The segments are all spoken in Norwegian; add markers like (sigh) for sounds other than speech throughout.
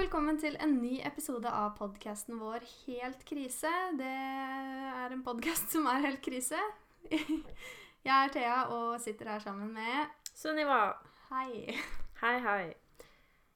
velkommen til en ny episode av podkasten vår Helt krise. Det er en podkast som er helt krise. (laughs) Jeg er Thea og sitter her sammen med Sunniva. Hei. Hei, hei.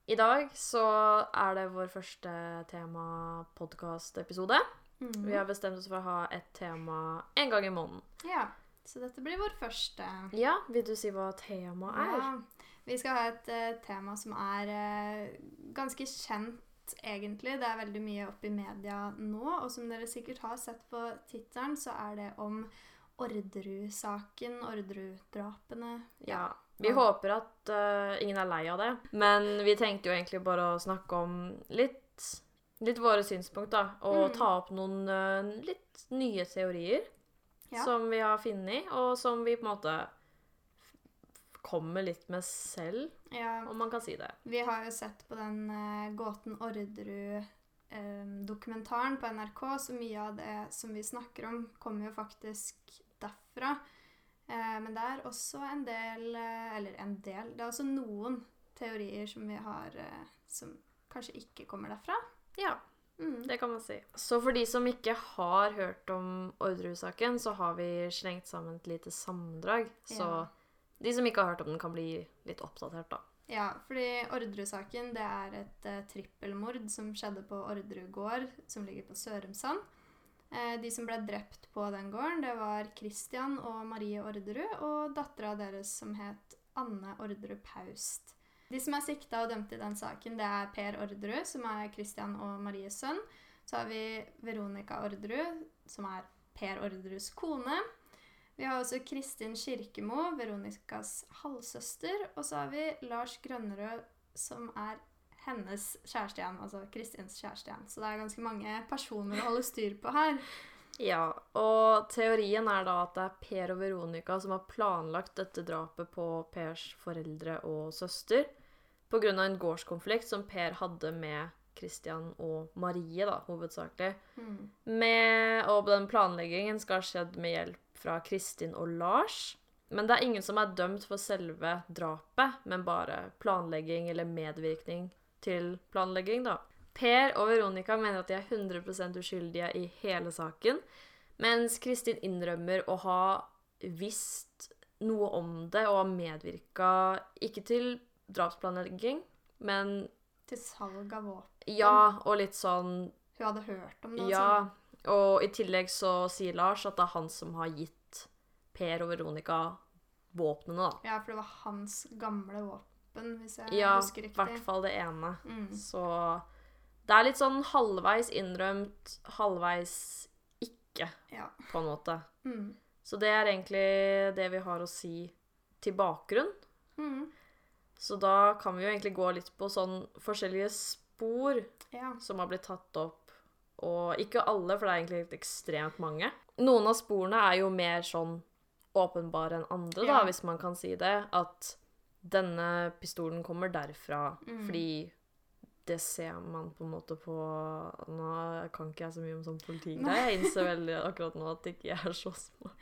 I dag så er det vår første tema-podkast-episode. Mm. Vi har bestemt oss for å ha et tema en gang i måneden. Ja, så dette blir vår første. Ja, vil du si hva temaet er? Ja, vi skal ha et uh, tema som er uh, ganske kjent, egentlig. Det er veldig mye oppe i media nå, og som dere sikkert har sett på tittelen, så er det om Orderud-saken, Orderud-drapene. Ja. Vi Ja. håper at uh, ingen er lei av det, men vi tenkte jo egentlig bare å snakke om litt, litt våre synspunkt, da. Og Mm. ta opp noen litt nye teorier Ja. som vi har funnet, og som vi på en måte kommer litt med selv, Ja, om man kan si det. Vi har jo sett på den uh, Gåten Orderud-dokumentaren på NRK, så mye av det som vi snakker om, kommer jo faktisk derfra. Uh, men det er også en del eh, Eller en del Det er også noen teorier som vi har eh, som kanskje ikke kommer derfra. Ja, Mm. det kan man si. Så for de som ikke har hørt om Orderud-saken, så har vi slengt sammen et lite sammendrag. Så Ja. De som ikke har hørt om den, kan bli litt oppdatert, da. Ja, fordi Orderud-saken det er et uh, trippelmord som skjedde på Orderud gård, som ligger på Sørumsand. Uh, de som ble drept på den gården, det var Christian og Marie Orderud og dattera deres som het Anne Orderud Paust. De som er sikta og dømt i den saken, det er Per Orderud, som er Christian og Maries sønn. Så har vi Veronica Orderud, som er Per Orderuds kone. Vi har også Kristin Kirkemo, Veronicas halvsøster. Og så har vi Lars Grønnerød, som er hennes kjæreste igjen. Altså Kristins kjæreste igjen. Så det er ganske mange personer å holde styr på her. Ja, og teorien er da at det er Per og Veronica som har planlagt dette drapet på Pers foreldre og søster av en gårdskonflikt som Per hadde med Christian og Marie, da, hovedsakelig. Mm. Med, og den planleggingen skal ha skjedd med hjelp fra Kristin og Lars. Men det er ingen som er dømt for selve drapet, men bare planlegging eller medvirkning til planlegging, da. Per og Veronica mener at de er 100% uskyldige i hele saken, mens Kristin innrømmer å ha visst noe om det og har medvirka ikke til drapsplanlegging, men Til salg av våpen. ja, og litt sånn Hun hadde hørt om det. ja, og i tillegg så sier Lars at det er han som har gitt Per og Veronica våpnene, da. Ja, for det var hans gamle våpen, hvis jeg Ja, husker i riktig. hvert fall det ene. Mm. Så det er litt sånn halvveis innrømt, halvveis ikke, Ja. på en måte. Mm. Så det er egentlig det vi har å si til bakgrunn. Mm. Så da kan vi jo egentlig gå litt på sånn forskjellige spor Ja. som har blitt tatt opp. Og ikke alle, for det er egentlig helt ekstremt mange. Noen av sporene er jo mer sånn åpenbare enn andre, da, Ja. hvis man kan si det. At denne pistolen kommer derfra, Mm. fordi det ser man på en måte på Nå kan ikke jeg så mye om sånn politikk. Jeg innser veldig akkurat nå at ikke jeg er så smart.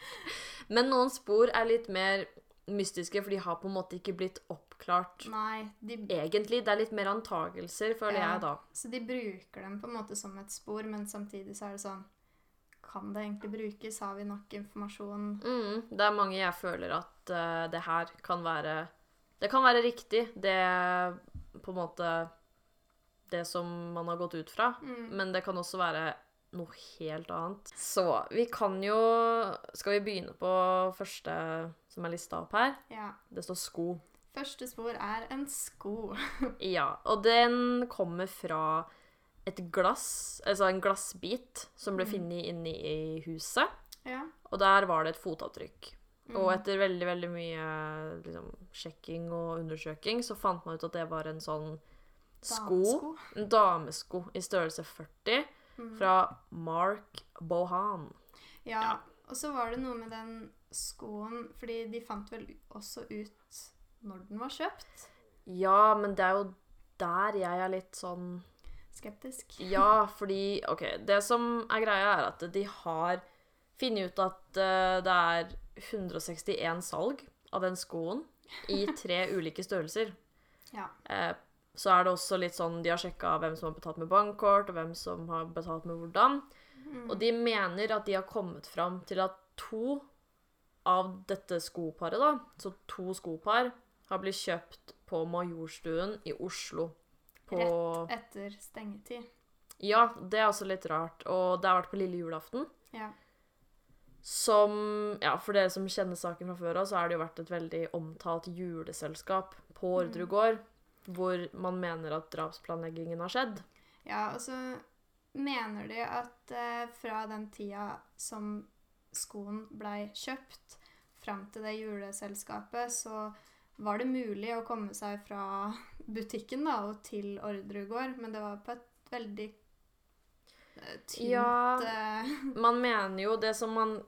Men noen spor er litt mer mystiske, for de har på en måte ikke blitt oppklart Nei, de, egentlig. Det er litt mer antagelser, føler Ja. jeg, da. så de bruker dem på en måte som et spor, men samtidig så er det sånn Kan det egentlig brukes? Har vi nok informasjon? Mm, det er mange jeg føler at uh, det her kan være Det kan være riktig, det på en måte det som man har gått ut fra. Mm. Men det kan også være noe helt annet. Så vi kan jo Skal vi begynne på første som er lista opp her? Ja. Det står sko. Første spor er en sko. (laughs) Ja, og den kommer fra et glass, altså en glassbit, som ble Mm. funnet inne i huset. Ja. Og der var det et fotavtrykk. Og Mm. etter veldig veldig mye liksom, sjekking og undersøking, så fant man ut at det var en sånn sko, Damesko. en damesko i størrelse 40, Mm. fra Mark Bohan. Ja. Ja. Og så var det noe med den skoen Fordi de fant vel også ut når den var kjøpt. Ja, men det er jo der jeg er litt sånn Skeptisk. Ja, fordi OK, det som er greia, er at de har funnet ut at uh, det er 161 salg av den skoen i (laughs) tre ulike størrelser. Ja. Uh, så er det også litt sånn De har sjekka hvem som har betalt med bankkort, og hvem som har betalt med hvordan. Mm. Og de mener at de har kommet fram til at to av dette skoparet, da, så to skopar, har blitt kjøpt på Majorstuen i Oslo. På Etter stengetid. Ja, det er også litt rart. Og det har vært på lille julaften. Ja. Som Ja, for dere som kjenner saken fra før av, så har det jo vært et veldig omtalt juleselskap på Orderud gård, hvor man mener at drapsplanleggingen har skjedd. Ja, og så mener de at eh, fra den tida som skoen blei kjøpt, fram til det juleselskapet, så var det mulig å komme seg fra butikken da, og til Orderud men det var på et veldig eh, tynt Ja. eh, Man mener jo det som man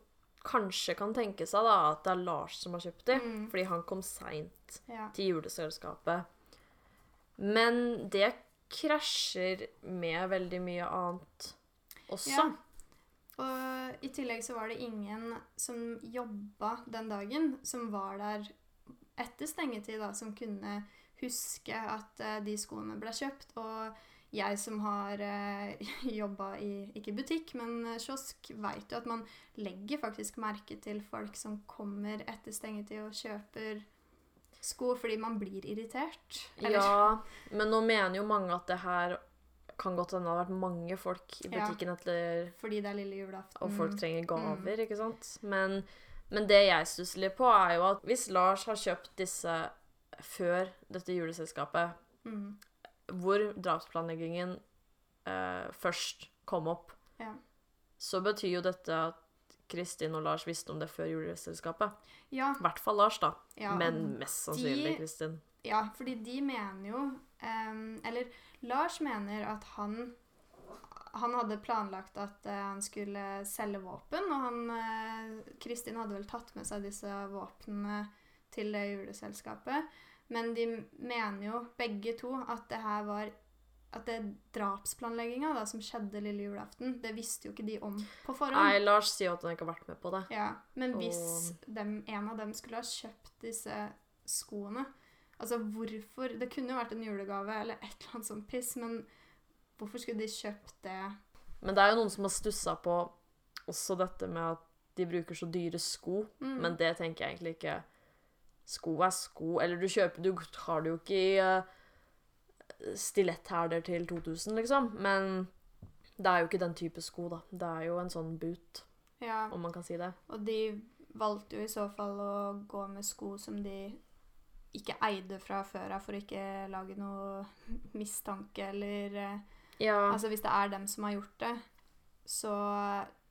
kanskje kan tenke seg, da, at det er Lars som har kjøpt de, Mm. fordi han kom seint ja. til juleselskapet. Men det krasjer med veldig mye annet også. Ja. Og i tillegg så var det ingen som jobba den dagen, som var der etter stengetid, da, som kunne huske at uh, de skoene ble kjøpt. Og jeg som har (laughs) uh, jobba i ikke butikk, men eh, kiosk, veit jo at man legger faktisk merke til folk som kommer etter stengetid og kjøper sko fordi man blir irritert. Eller- Ja, men nå mener jo mange at det her kan godt hende det har vært mange folk i Ja. butikken etter Fordi det er lille julaften. Og folk trenger Mm. gaver, ikke sant? Men, men det jeg stusser litt på, er jo at hvis Lars har kjøpt disse før dette juleselskapet, mm. hvor drapsplanleggingen eh, først kom opp, Ja. så betyr jo dette at Kristin og Lars visste om det før juleselskapet. ja. I hvert fall Lars, da. ja. men mest sannsynlig de- Kristin. Ja, fordi de mener jo em, Eller Lars mener at han han hadde planlagt at uh, han skulle selge våpen, og han uh, Kristin hadde vel tatt med seg disse våpnene til det juleselskapet. Men de mener jo begge to at det her var At det drapsplanlegginga da, som skjedde lille julaften, det visste jo ikke de om på forhånd. Nei, Lars sier jo at han ikke har vært med på det. Ja, Men hvis Og- dem, en av dem skulle ha kjøpt disse skoene Altså hvorfor Det kunne jo vært en julegave eller et eller annet sånt piss, men hvorfor skulle de kjøpt det? Men det er jo noen som har stussa på også dette med at de bruker så dyre sko. Mm. Men det tenker jeg egentlig ikke. Sko er sko. Eller du kjøper Du har det jo ikke i uh, stiletthæler til 2000, liksom. Men det er jo ikke den type sko, da. Det er jo en sånn boot, Ja, om man kan si det. og de valgte jo i så fall å gå med sko som de ikke eide fra før av, for å ikke lage noe (laughs) mistanke eller eh, Ja. Altså hvis det er dem som har gjort det, så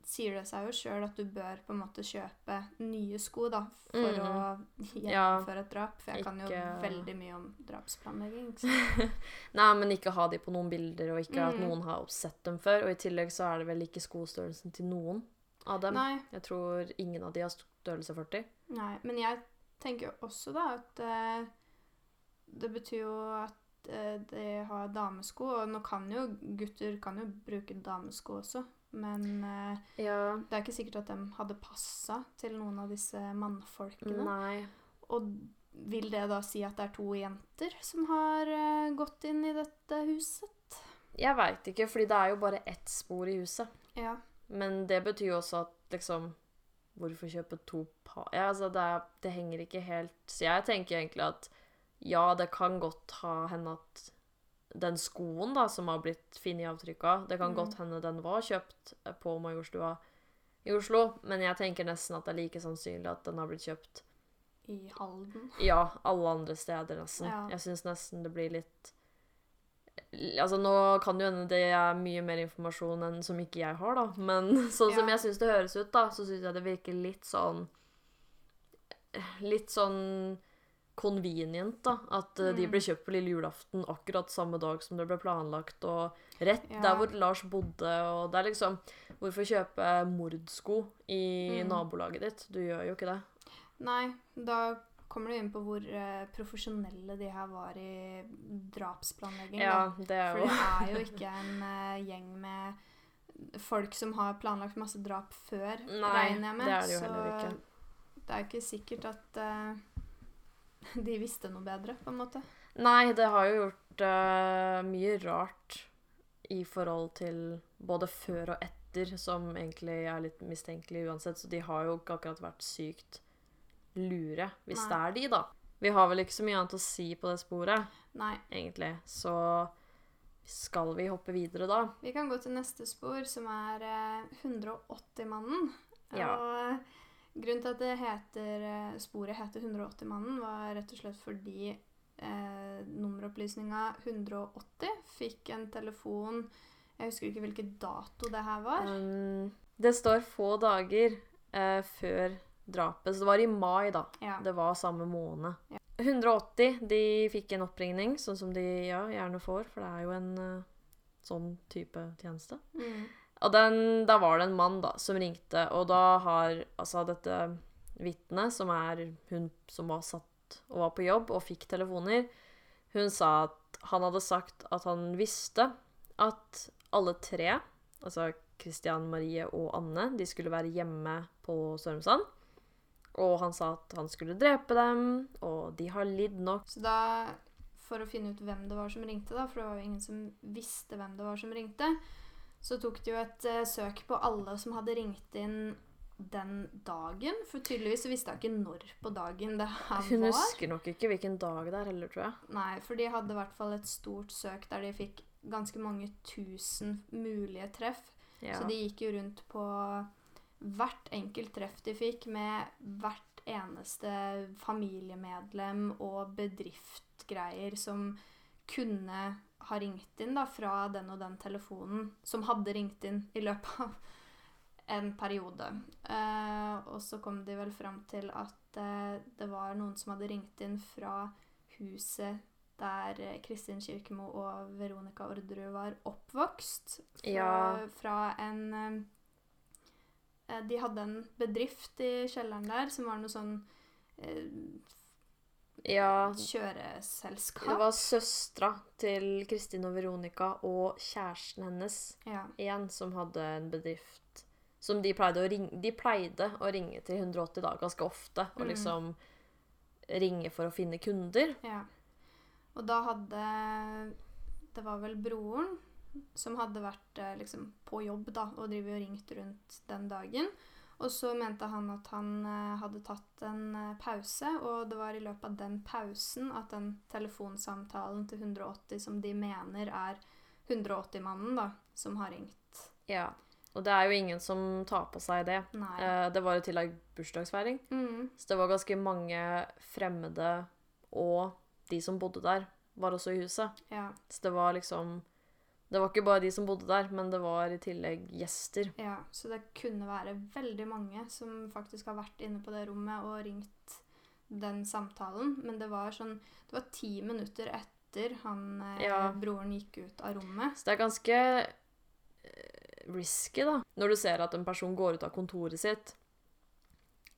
sier det seg jo sjøl at du bør på en måte kjøpe nye sko da, for Mhm. å (laughs) Ja. gjennomføre et drap. For jeg kan jo veldig mye om drapsplanlegging. Så. (laughs) Nei, men ikke ha de på noen bilder, og ikke at Mm. noen har sett dem før. Og i tillegg så er det vel ikke skostørrelsen til noen av dem. Nei, Jeg tror ingen av de har størrelse 40. nei, men jeg tenker jo også da at eh, det betyr jo at eh, de har damesko, og nå kan jo gutter kan jo bruke damesko også, men eh, Ja. det er ikke sikkert at de hadde passa til noen av disse mannfolkene. Nei. Og vil det da si at det er to jenter som har eh, gått inn i dette huset? Jeg veit ikke, fordi det er jo bare ett spor i huset. Ja. Men det betyr jo også at liksom Hvorfor kjøpe to par ja, altså det, er, det henger ikke helt Så jeg tenker egentlig at ja, det kan godt ha hende at den skoen da, som har blitt funnet avtrykk av, det kan Mm. godt hende den var kjøpt eh, på Majorstua i Oslo, men jeg tenker nesten at det er like sannsynlig at den har blitt kjøpt I Halden. ja, alle andre steder nesten. Ja. Jeg syns nesten det blir litt Altså, nå kan jo hende det er mye mer informasjon enn som ikke jeg har, da. Men (laughs) sånn som jeg syns det høres ut, da, så syns jeg det virker litt sånn Litt sånn convenient, da. At mm. de ble kjøpt på lille julaften akkurat samme dag som det ble planlagt, og rett Ja. der hvor Lars bodde, og det er liksom Hvorfor kjøpe mordsko i Mm. nabolaget ditt? Du gjør jo ikke det. Nei, da kommer du inn på hvor uh, profesjonelle de her var i drapsplanlegging. Ja, det er jo. For det (laughs) er jo ikke en uh, gjeng med folk som har planlagt masse drap før, Nei, regner jeg med. det er det jo heller ikke. det er ikke sikkert at uh, de visste noe bedre, på en måte. Nei, det har jo gjort mye rart i forhold til både før og etter, som egentlig er litt mistenkelig uansett, så de har jo ikke akkurat vært sykt lure, hvis Nei. det er de, da. Vi har vel ikke så mye annet å si på det sporet, Nei. egentlig, så skal vi hoppe videre da? Vi kan gå til neste spor, som er eh, 180-mannen. Ja. Og grunnen til at det heter, eh, sporet heter 180-mannen, var rett og slett fordi eh, nummeropplysninga 180 fikk en telefon Jeg husker ikke hvilken dato det her var. Um, det står få dager eh, før drapet, så det var i mai, da. Ja. Det var samme måned. Ja. 180 de fikk en oppringning, sånn som de ja, gjerne får, for det er jo en uh, sånn type tjeneste. Mm. Og den, da var det en mann da, som ringte, og da har altså dette vitnet, som er hun som var satt og var på jobb og fikk telefoner, hun sa at han hadde sagt at han visste at alle tre, altså Christian, Marie og Anne, de skulle være hjemme på Sørumsand. Og han sa at han skulle drepe dem, og de har lidd nok. Så da, for å finne ut hvem det var som ringte, da, for det var jo ingen som visste hvem det var som ringte, så tok de jo et uh, søk på alle som hadde ringt inn den dagen. For tydeligvis så visste jeg ikke når på dagen det her Hun husker nok ikke hvilken dag det er heller, tror jeg. Nei, for de hadde i hvert fall et stort søk der de fikk ganske mange tusen mulige treff. Ja. Så de gikk jo rundt på hvert enkelt treff de fikk, med hvert eneste familiemedlem og bedriftgreier som kunne ha ringt inn da, fra den og den telefonen, som hadde ringt inn i løpet av en periode. Eh, og så kom de vel fram til at eh, det var noen som hadde ringt inn fra huset der Kristin Kirkemo og Veronica Orderud var oppvokst. Fra, Ja. fra en eh, De hadde en bedrift i kjelleren der som var noe sånn eh, ja, kjøreselskap. Det var søstera til Kristin og Veronica og kjæresten hennes Ja. igjen som hadde en bedrift som de pleide å ringe, de pleide å ringe til 180 da, ganske ofte. Og Mm. liksom ringe for å finne kunder. Ja. Og da hadde Det var vel broren som hadde vært eh, liksom på jobb da, og drivet og ringt rundt den dagen. Og så mente han at han eh, hadde tatt en eh, pause, og det var i løpet av den pausen at den telefonsamtalen til 180 som de mener er 180-mannen, da, som har ringt. Ja. Og det er jo ingen som tar på seg det. Eh, det var i tillegg bursdagsfeiring, Mm. så det var ganske mange fremmede og de som bodde der, var også i huset. Ja. Så det var liksom Det var ikke bare de som bodde der, men det var i tillegg gjester. Ja, så det kunne være veldig mange som faktisk har vært inne på det rommet og ringt den samtalen. Men det var sånn Det var ti minutter etter han eh, Ja. broren gikk ut av rommet. Så det er ganske eh, risky, da. Når du ser at en person går ut av kontoret sitt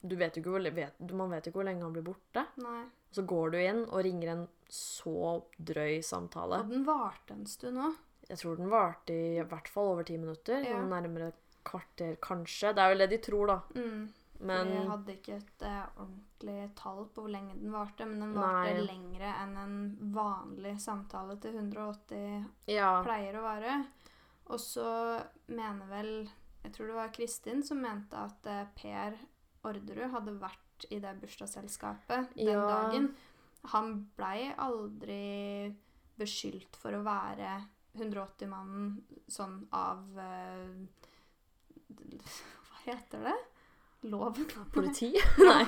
du vet jo ikke hvor, vet, Man vet jo ikke hvor lenge han blir borte. Nei. Så går du inn og ringer en så drøy samtale. Og den varte en stund òg. Jeg tror den varte i hvert fall over ti minutter. Ja. Sånn nærmere et kvarter, kanskje. Det er vel det de tror, da. Mm. Men Jeg hadde ikke et uh, ordentlig tall på hvor lenge den varte, men den varte Nei. lengre enn en vanlig samtale til 180 ja. pleier å vare. Og så mener vel Jeg tror det var Kristin som mente at uh, Per Orderud hadde vært i det bursdagsselskapet den Ja. dagen. Han blei aldri beskyldt for å være 180-mannen sånn av uh, (laughs) Hva heter det? Loven? (laughs) Politi? (laughs) Nei.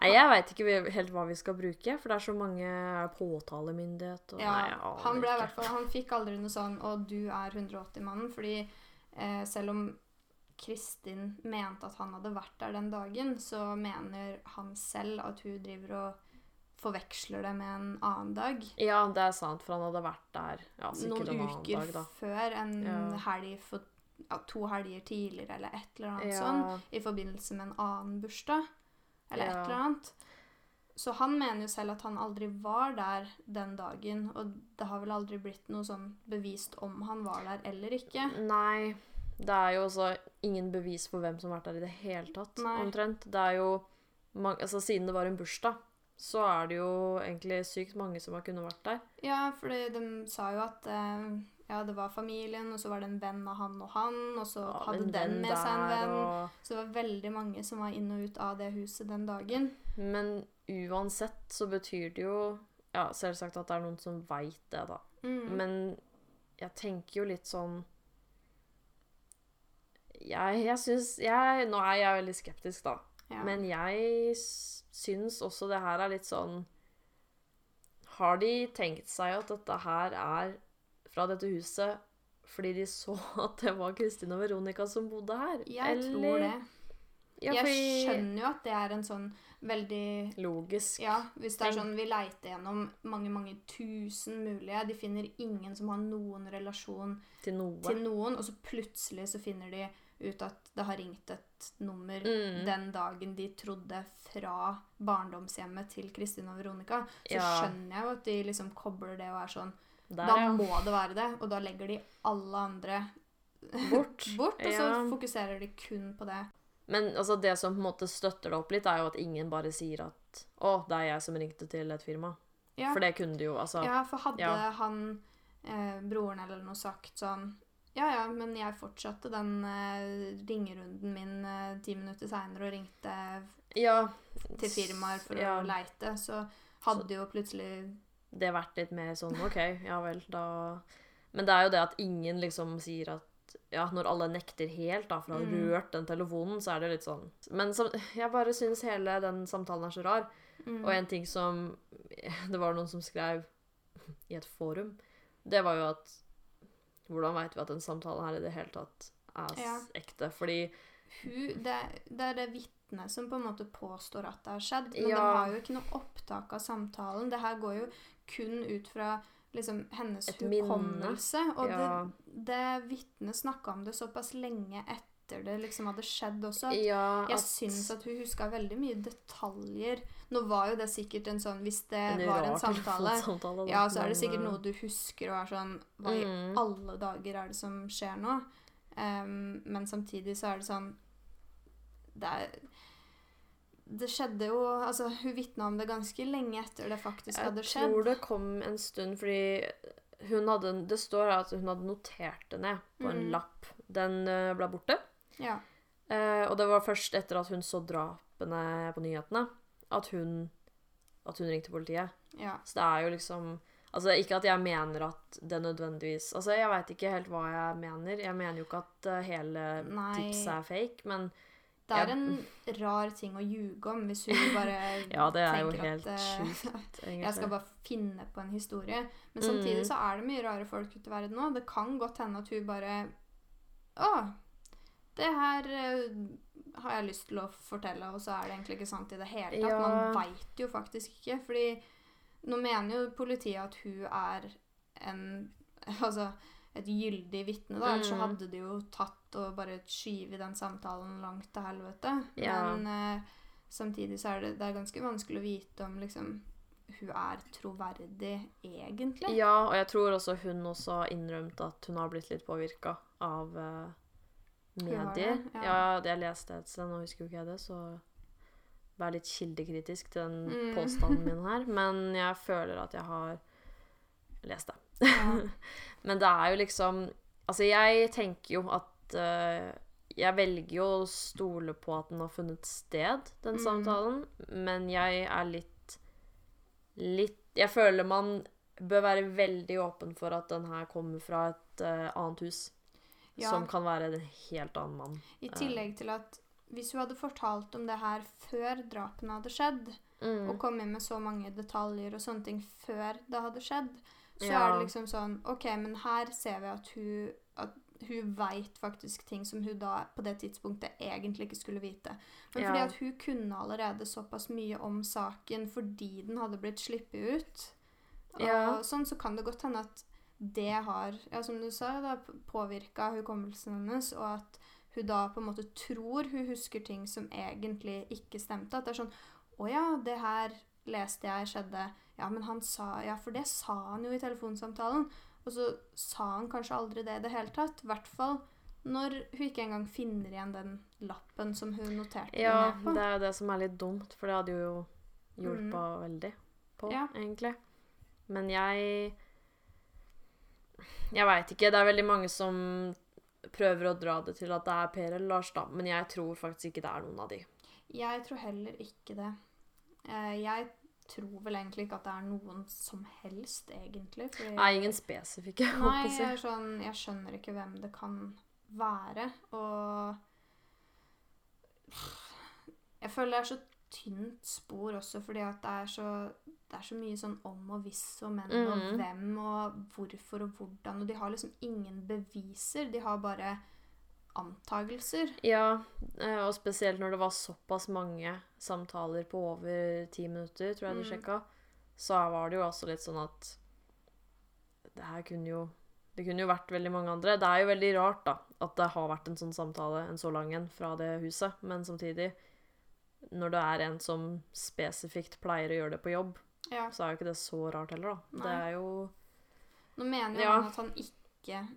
Nei, jeg veit ikke helt hva vi skal bruke, for det er så mange påtalemyndighet og Ja, Nei, han ble fall Han fikk aldri noe sånn 'Å, du er 180-mannen', fordi eh, selv om Kristin mente at han hadde vært der den dagen, så mener han selv at hun driver og forveksler det med en annen dag. Ja, det er sant, for han hadde vært der ja, sikkert en Noen annen uker dag, da. før en Ja. helg for ja, to helger tidligere, eller et eller annet Ja. sånn, i forbindelse med en annen bursdag. Eller et eller annet. Så han mener jo selv at han aldri var der den dagen, og det har vel aldri blitt noe sånn bevist om han var der eller ikke. Nei, det er jo også ingen bevis for hvem som har vært der i det hele tatt, Nei. omtrent. Det er jo man- altså, Siden det var en bursdag, så er det jo egentlig sykt mange som har kunnet vært der. Ja, for de sa jo at eh, ja, det var familien, og så var det en venn av han og han, og så Ja, hadde den med seg en venn. og- Så det var veldig mange som var inn og ut av det huset den dagen. Men uansett så betyr det jo ja, selvsagt at det er noen som veit det, da. Mm. Men jeg tenker jo litt sånn Jeg, jeg syns Nå er jeg veldig skeptisk, da. ja. Men jeg syns også det her er litt sånn Har de tenkt seg at dette her er fra dette huset fordi de så (laughs) at det var Kristin og Veronica som bodde her? jeg tror det. Ja, jeg skjønner jo at det er en sånn veldig Logisk. Ja, hvis det er sånn vi leiter gjennom mange, mange tusen mulige, de finner ingen som har noen relasjon Til noe. til noen, og så plutselig så finner de ut at det har ringt et nummer Mm. den dagen de trodde fra barndomshjemmet til Kristin og Veronica, så Ja. skjønner jeg jo at de liksom kobler det og er sånn Der, Da ja. må det være det, og da legger de alle andre Bort. (laughs) bort, og så fokuserer de kun på det. Men altså, det som på en måte støtter det opp litt, er jo at ingen bare sier at 'Å, det er jeg som ringte til et firma'. Ja, For det kunne de jo, altså. ja for hadde ja. han, eh, broren eller noe, sagt sånn ja, ja, men jeg fortsatte den uh, ringerunden min uh, ti minutter seinere og ringte Ja. til firmaer for ja. å leite, så hadde jo plutselig det vært litt mer sånn OK, ja vel, da Men det er jo det at ingen liksom sier at ja, når alle nekter helt da, for å ha Mm. rørt den telefonen, så er det litt sånn Men som, jeg bare syns hele den samtalen er så rar. mm, Og en ting som (laughs) Det var noen som skrev i et forum, det var jo at Hvordan veit vi at en samtale her i det hele tatt er Ja. ekte? Fordi hun, det, det er det vitnet som på en måte påstår at det har skjedd, men de Ja. har jo ikke noe opptak av samtalen. Det her går jo kun ut fra liksom hennes Et hukommelse. Og Ja. det, det vitnet snakka om det såpass lenge etter det liksom hadde skjedd også. At ja, jeg syns at hun huska veldig mye detaljer. Nå var jo det sikkert en sånn Hvis det var en samtale, samtale, ja, så er det sikkert eh, noe du husker og er sånn Hva i Mm. alle dager er det som skjer nå? Um, men samtidig så er det sånn Det er Det skjedde jo Altså, hun vitna om det ganske lenge etter det faktisk hadde skjedd. Jeg tror det kom en stund fordi hun hadde Det står at hun hadde notert det ned på en Mm. lapp. Den eh, ble borte. Ja. Eh, og det var først etter at hun så drapene på nyhetene, at hun, at hun ringte politiet. ja. Så det er jo liksom Altså, ikke at jeg mener at det nødvendigvis Altså, jeg veit ikke helt hva jeg mener. Jeg mener jo ikke at eh, hele Nei. tipset er fake, men Det er en rar ting å ljuge om hvis hun bare (laughs) Ja, det er jo helt at eh, sjukt. (laughs) Jeg skal bare finne på en historie. Men samtidig Mm. så er det mye rare folk ute i verden nå. Det kan godt hende at hun bare Å, det her eh, har jeg lyst til å fortelle, og så er det egentlig ikke sant i det hele tatt. Ja. Man veit jo faktisk ikke. Fordi nå mener jo politiet at hun er en (laughs) Altså et gyldig vitne, da. Ellers så Mm. hadde de jo tatt og bare skyvet den samtalen langt til helvete. Ja. Men eh, samtidig så er det, det er ganske vanskelig å vite om liksom hun er troverdig egentlig. Ja, og jeg tror også hun også har innrømt at hun har blitt litt påvirka av har medier. det, ja. ja. jeg leste et sted, nå husker jo ikke jeg det, så vær litt kildekritisk til den Mm. påstanden min her. (laughs) Men jeg føler at jeg har lest det. Ja. (laughs) Men det er jo liksom Altså, jeg tenker jo at uh, Jeg velger jo å stole på at den har funnet sted, den Mm. samtalen, men jeg er litt Litt Jeg føler man bør være veldig åpen for at den her kommer fra et uh, annet hus. Ja. Som kan være en helt annen mann. I tillegg til at hvis hun hadde fortalt om det her før drapene hadde skjedd, Mm. og kommet med så mange detaljer og sånne ting før det hadde skjedd, så Ja. er det liksom sånn OK, men her ser vi at hun at hun veit faktisk ting som hun da på det tidspunktet egentlig ikke skulle vite. Men fordi Ja. at hun kunne allerede såpass mye om saken fordi den hadde blitt sluppet ut, og Ja. sånn, så kan det godt hende at det har, ja, som du sa, da, påvirka hukommelsen hennes, og at hun da på en måte tror hun husker ting som egentlig ikke stemte. At det er sånn Å ja, det her leste jeg skjedde. Ja, men han sa Ja, for det sa han jo i telefonsamtalen. Og så sa han kanskje aldri det i det hele tatt. I hvert fall når hun ikke engang finner igjen den lappen som hun noterte Ja, det ned på. det er det som er litt dumt, for det hadde jo hjulpa veldig på, Ja. egentlig. Men jeg Jeg veit ikke. Det er veldig mange som prøver å dra det til at det er Per eller Lars, da. Men jeg tror faktisk ikke det er noen av de. Jeg tror heller ikke det. Eh, Jeg tror vel egentlig ikke at det er noen som helst, egentlig. fordi- Nei, ingen spesifikke, (laughs) Nei, jeg, er sånn, jeg skjønner ikke hvem det kan være. Og jeg føler det er så tynt spor også, fordi at det er så, det er så mye sånn om og hvis og men og Mhm. hvem og hvorfor og hvordan. Og de har liksom ingen beviser. De har bare antagelser. Ja, eh, og spesielt når det var såpass mange samtaler på over ti minutter, tror jeg de Mm. sjekka, så var det jo også litt sånn at Det her kunne jo Det kunne jo vært veldig mange andre. Det er jo veldig rart, da, at det har vært en sånn samtale, en så lang en, fra det huset, men samtidig Når det er en som spesifikt pleier å gjøre det på jobb, Ja. så er jo ikke det så rart heller, da. Det er jo Nå mener jo Ja. han at han ikke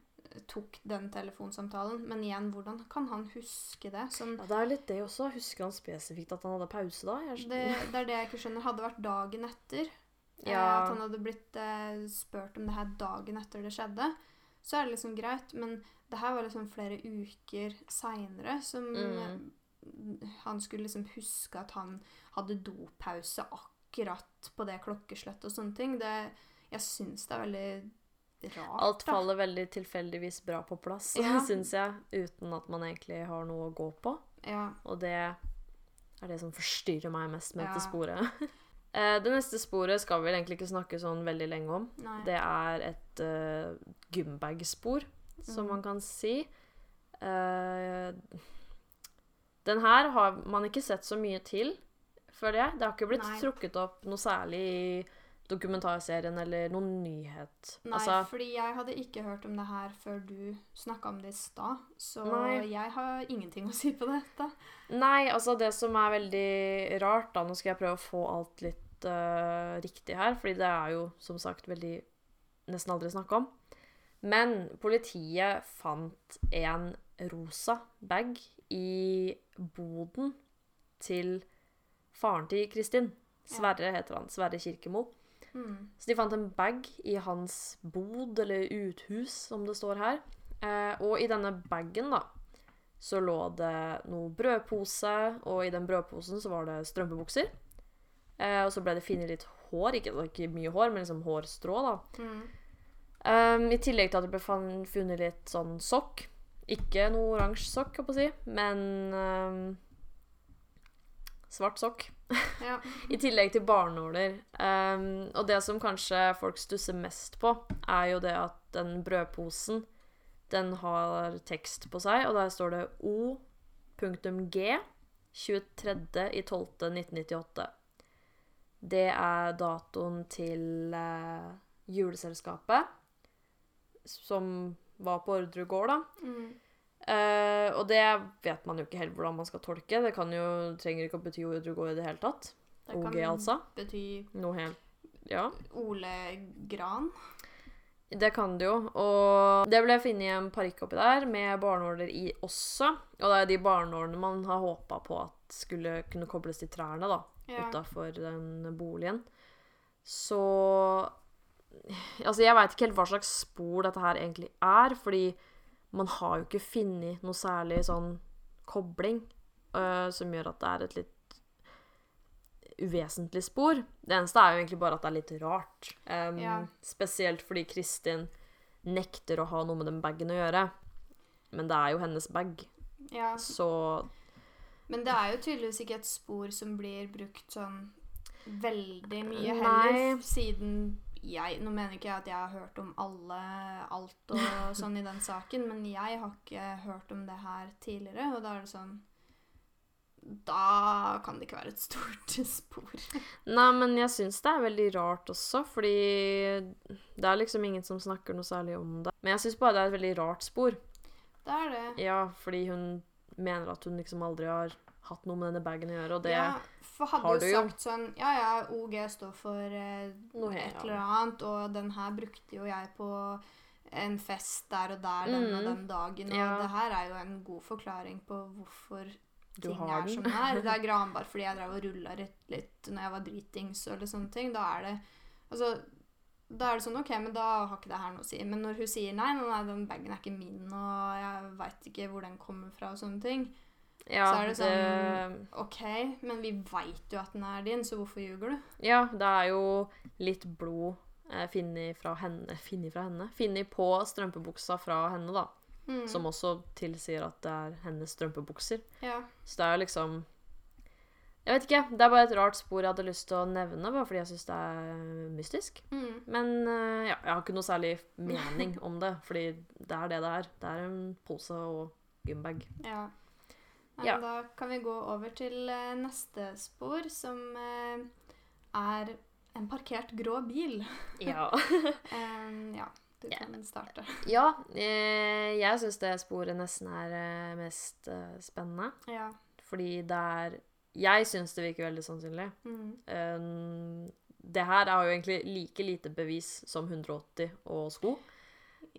tok den telefonsamtalen, men igjen, hvordan kan han huske det? Sånn, Ja, det er litt det også. Husker han spesifikt at han hadde pause da? Jeg det, det er det jeg ikke skjønner. Hadde det vært dagen etter, eh, Ja. at han hadde blitt eh, spurt om det her dagen etter det skjedde, så er det liksom greit, men det her var liksom flere uker seinere som Mm. han skulle liksom huske at han hadde dopause akkurat på det klokkeslettet og sånne ting. Det, jeg syns det er veldig rart. Alt da. faller veldig tilfeldigvis bra på plass, (laughs) Ja. syns jeg, uten at man egentlig har noe å gå på. Ja. Og det er det som forstyrrer meg mest med Ja. dette sporet. (laughs) Eh, det neste sporet skal vi vel egentlig ikke snakke sånn veldig lenge om. Nei. Det er et uh, gymbag-spor, som Mhm. man kan si. Uh, den her har man ikke sett så mye til, føler jeg. Det har ikke blitt Nei. trukket opp noe særlig i dokumentarserien eller noen nyhet. Nei, Altså, fordi jeg hadde ikke hørt om det her før du snakka om det i stad. Så Nei. jeg har ingenting å si på dette. Nei, altså det som er veldig rart da, nå skal jeg prøve å få alt litt uh, riktig her, fordi det er jo som sagt veldig nesten aldri snakka om. Men politiet fant en rosa bag i boden til faren til Kristin. Sverre heter han. Sverre Kirkemo. Mm. Så de fant en bag i hans bod, eller uthus, som det står her. Eh, og i denne bagen, da, så lå det noe brødpose, og i den brødposen så var det strømpebukser. Eh, og så ble det funnet litt hår, ikke, ikke mye hår, men liksom hårstrå, da. Mm. Um, I tillegg til at det ble funnet litt sånn sokk. Ikke noe oransje sokk, holdt på å si, men um, svart sokk. Ja. (laughs) I tillegg til barnåler. Um, og det som kanskje folk stusser mest på, er jo det at den brødposen, den har tekst på seg, og der står det O.G. 23.12.1998. Det er datoen til uh, juleselskapet, som var på ordre gård da. Mm. Eh, og det vet man jo ikke helt hvordan man skal tolke. Det kan jo, trenger ikke å bety Orderud-gård i det hele tatt. Det OG, kan altså. bety Noe helt Ja. Ole Gran. Det kan det jo. Og det ble funnet en parykk oppi der med barnåler i også. Og det er de barnålene man har håpa på at skulle kunne kobles til trærne da, Ja. utafor den boligen. Så Altså, jeg veit ikke helt hva slags spor dette her egentlig er, fordi man har jo ikke funnet noe særlig sånn kobling uh, som gjør at det er et litt uvesentlig spor. Det eneste er jo egentlig bare at det er litt rart. Um, Ja. Spesielt fordi Kristin nekter å ha noe med den bagen å gjøre. Men det er jo hennes bag, ja. så Men det er jo tydeligvis ikke et spor som blir brukt sånn veldig mye Nei. heller, siden jeg Nå mener ikke jeg at jeg har hørt om alle, alt og (laughs) sånn i den saken, men jeg har ikke hørt om det her tidligere, og da er det sånn Da kan det ikke være et stort (laughs) spor. Nei, men jeg syns det er veldig rart også, fordi det er liksom ingen som snakker noe særlig om det. Men jeg syns bare det er et veldig rart spor. Det er det. Ja, fordi hun mener at hun liksom aldri har hatt noe med denne bagen å gjøre, og det ja, for hadde jo sagt sånn Ja, ja, OG står for eh, Noe et eller annet, og den her brukte jo jeg på en fest der og der den og Mm. den dagen, og Ja. det her er jo en god forklaring på hvorfor du ting er som den. det er. Det er (laughs) granbar fordi jeg drev og rulla litt, litt når jeg var dritings eller sånne ting. Da er det Altså, da er det sånn OK, men da har ikke det her noe å si. Men når hun sier nei, nei, nei den bagen er ikke min, og jeg veit ikke hvor den kommer fra, og sånne ting. Ja, så er det sånn OK, men vi veit jo at den er din, så hvorfor ljuger du? Ja, det er jo litt blod eh, funnet fra henne Funnet fra henne? Funnet på strømpebuksa fra henne, da. Mm. Som også tilsier at det er hennes strømpebukser. Ja. Så det er jo liksom Jeg vet ikke. Det er bare et rart spor jeg hadde lyst til å nevne, bare fordi jeg syns det er mystisk. Mm. Men eh, ja, jeg har ikke noe særlig mening om det, fordi det er det det er. Det er en pose og gymbag. Ja. Nei, Ja. men Da kan vi gå over til eh, neste spor, som eh, er en parkert grå bil. (laughs) Ja. (laughs) Em, ja, du kan yeah. starte. ja eh, jeg syns det sporet nesten er mest spennende. Ja. Fordi det er Jeg syns det virker veldig sannsynlig. Mm. Um, det her er jo egentlig like lite bevis som 180 og sko.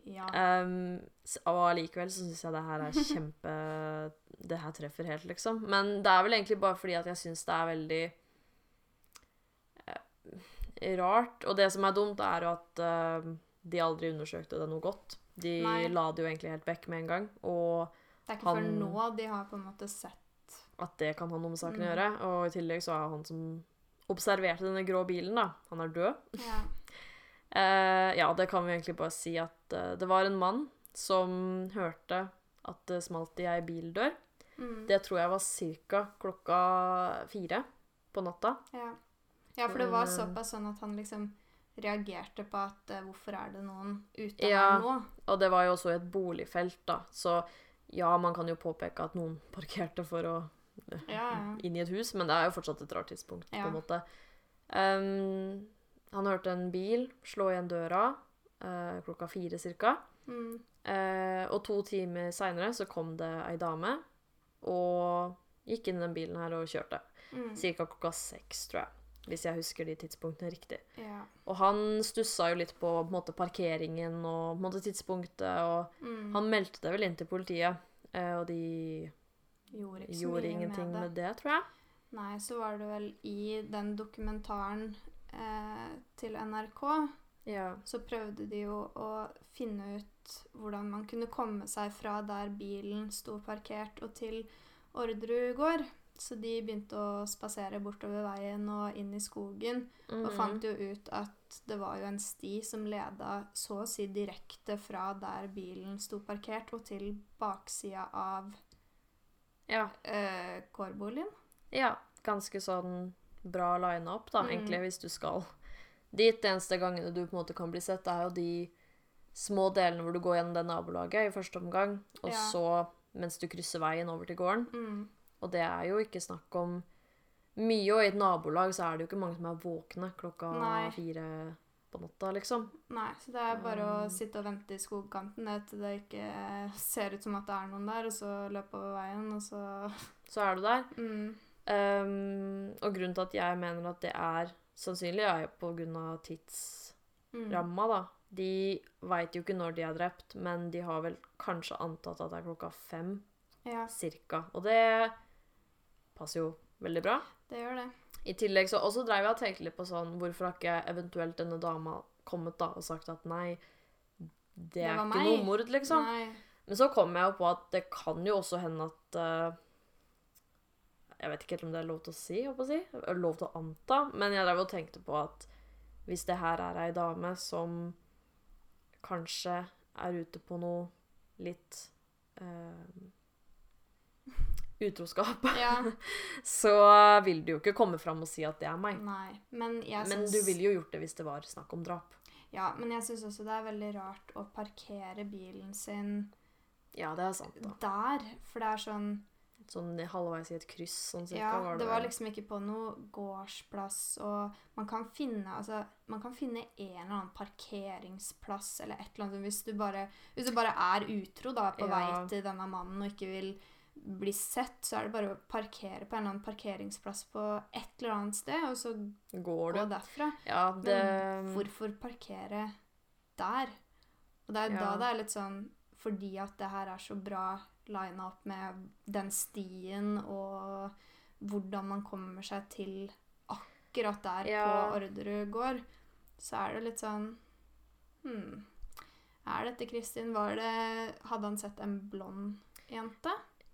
Ja. Um, og allikevel så syns jeg det her er kjempe Det her treffer helt, liksom. Men det er vel egentlig bare fordi at jeg syns det er veldig uh, rart. Og det som er dumt, er jo at uh, de aldri undersøkte det noe godt. De Nei. la det jo egentlig helt vekk med en gang. Og Det er ikke før nå de har på en måte sett at det kan ha noe med saken å Mm. gjøre. Og i tillegg så er han som observerte denne grå bilen, da. Han er død. Ja. Eh, ja, det kan vi egentlig bare si at eh, det var en mann som hørte at det smalt i ei bildør. Mm. Det tror jeg var ca. klokka fire på natta. Ja. ja, for det var Eh. såpass sånn at han liksom reagerte på at eh, hvorfor er det noen ute Ja. her nå? Og det var jo også i et boligfelt, da. Så ja, man kan jo påpeke at noen (laughs) parkerte for å Ja, ja. inn i et hus, men det er jo fortsatt et rart tidspunkt, på en måte. Ehm, han hørte en bil slå igjen døra eh, klokka fire cirka. Mm. Eh, og to timer seinere så kom det ei dame og gikk inn i den bilen her og kjørte. Mm. Cirka klokka seks, tror jeg. Hvis jeg husker de tidspunktene riktig. Ja. Og han stussa jo litt på, på måte, parkeringen og på måte, tidspunktet, og Mm. han meldte det vel inn til politiet. Eh, og de gjorde gjorde ingenting med med det. det, tror jeg. Nei, så var det vel i den dokumentaren eh, til NRK Ja. så prøvde de jo å finne ut hvordan man kunne komme seg fra der bilen sto parkert og til Orderud gård. Så de begynte å spasere bortover veien og inn i skogen, og Mhm. fant jo ut at det var jo en sti som leda så å si direkte fra der bilen sto parkert, og til baksida av ja. eh, kårboligen. Ja, ganske sånn bra line-up, da, Mm. egentlig, hvis du skal dit. De eneste gangene du på en måte kan bli sett, er jo de små delene hvor du går gjennom det nabolaget i første omgang, og Ja. så mens du krysser veien over til gården. Mm. Og det er jo ikke snakk om mye, og i et nabolag så er det jo ikke mange som er våkne klokka Nei. fire på natta, liksom. Nei, så det er bare å Um. sitte og vente i skogkanten til det ikke ser ut som at det er noen der, og så løpe over veien, og så Så er du der. mm. Um, og grunnen til at jeg mener at det er sannsynlig, er jo på grunn av Mm. tidsramma, da. De veit jo ikke når de er drept, men de har vel kanskje antatt at det er klokka fem, Ja, cirka. Og det passer jo veldig bra. det gjør det. I tillegg så Og så dreiv jeg og tenkte litt på sånn Hvorfor har ikke eventuelt denne dama kommet da og sagt at nei, det Det er ikke meg. noe mord, liksom? Nei. Men så kom jeg jo på at det kan jo også hende at eh, Jeg vet ikke helt om det er lov til å si, håper jeg å si. Lov til å anta. Men jeg drev og tenkte på at hvis det her er ei dame som kanskje er ute på noe litt eh, utroskap, Ja, (laughs) så vil du jo ikke komme fram og si at det er meg. nei. Men jeg Men du ville jo gjort det hvis det var snakk om drap. Ja, men jeg syns også det er veldig rart å parkere bilen sin Ja, det er sant, da. der, for det er sånn Sånn halvveis i et kryss, sånn cirka. Ja, var det det var liksom ikke på noe gårdsplass, og man kan finne altså, man kan finne en eller annen parkeringsplass eller et eller annet hvis du bare, hvis du bare er utro da, på Ja. vei til denne mannen og ikke vil bli sett, så er det bare å parkere på en eller annen parkeringsplass på et eller annet sted, og så Går gå det? derfra. Ja, det Men hvorfor parkere der? Og det er Ja. da det er litt sånn Fordi at det her er så bra lina opp med den stien og hvordan man kommer seg til akkurat der Ja. på Orderud gård, så er det litt sånn Hm. Er dette Kristin? Var det Hadde han sett en blond jente?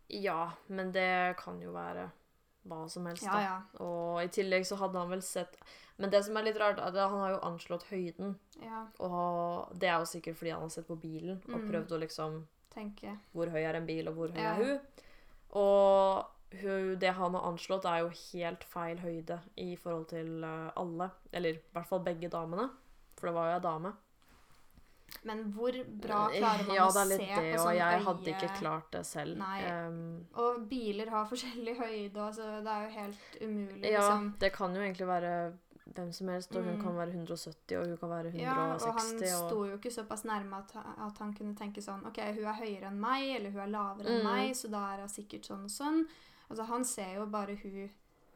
Ja, men det kan jo være hva som helst, Ja, da. Og i tillegg så hadde han vel sett Men det som er litt rart, er at han har jo anslått høyden. Ja, Og det er jo sikkert fordi han har sett på bilen og Mm. prøvd å liksom tenker Hvor høy er en bil, og hvor høy Ja. er hun? Og hun, det han har anslått, er jo helt feil høyde i forhold til eh, alle. Eller i hvert fall begge damene. For det var jo ei dame. Men hvor bra klarer man ja, å det se litt det, på og sånn jeg hadde ikke klart det selv. Ehm, Og biler har (laughs) forskjellig høyde, så det er jo helt umulig, ja, liksom. det kan jo egentlig være hvem som helst, og hun Mm. kan være 170, og hun kan være 160. Ja, og han og, sto jo ikke såpass nærme at, at han kunne tenke sånn OK, hun er høyere enn meg, eller hun er lavere enn Mm. meg, så da er hun sikkert sånn og sånn. Altså, han ser jo bare hun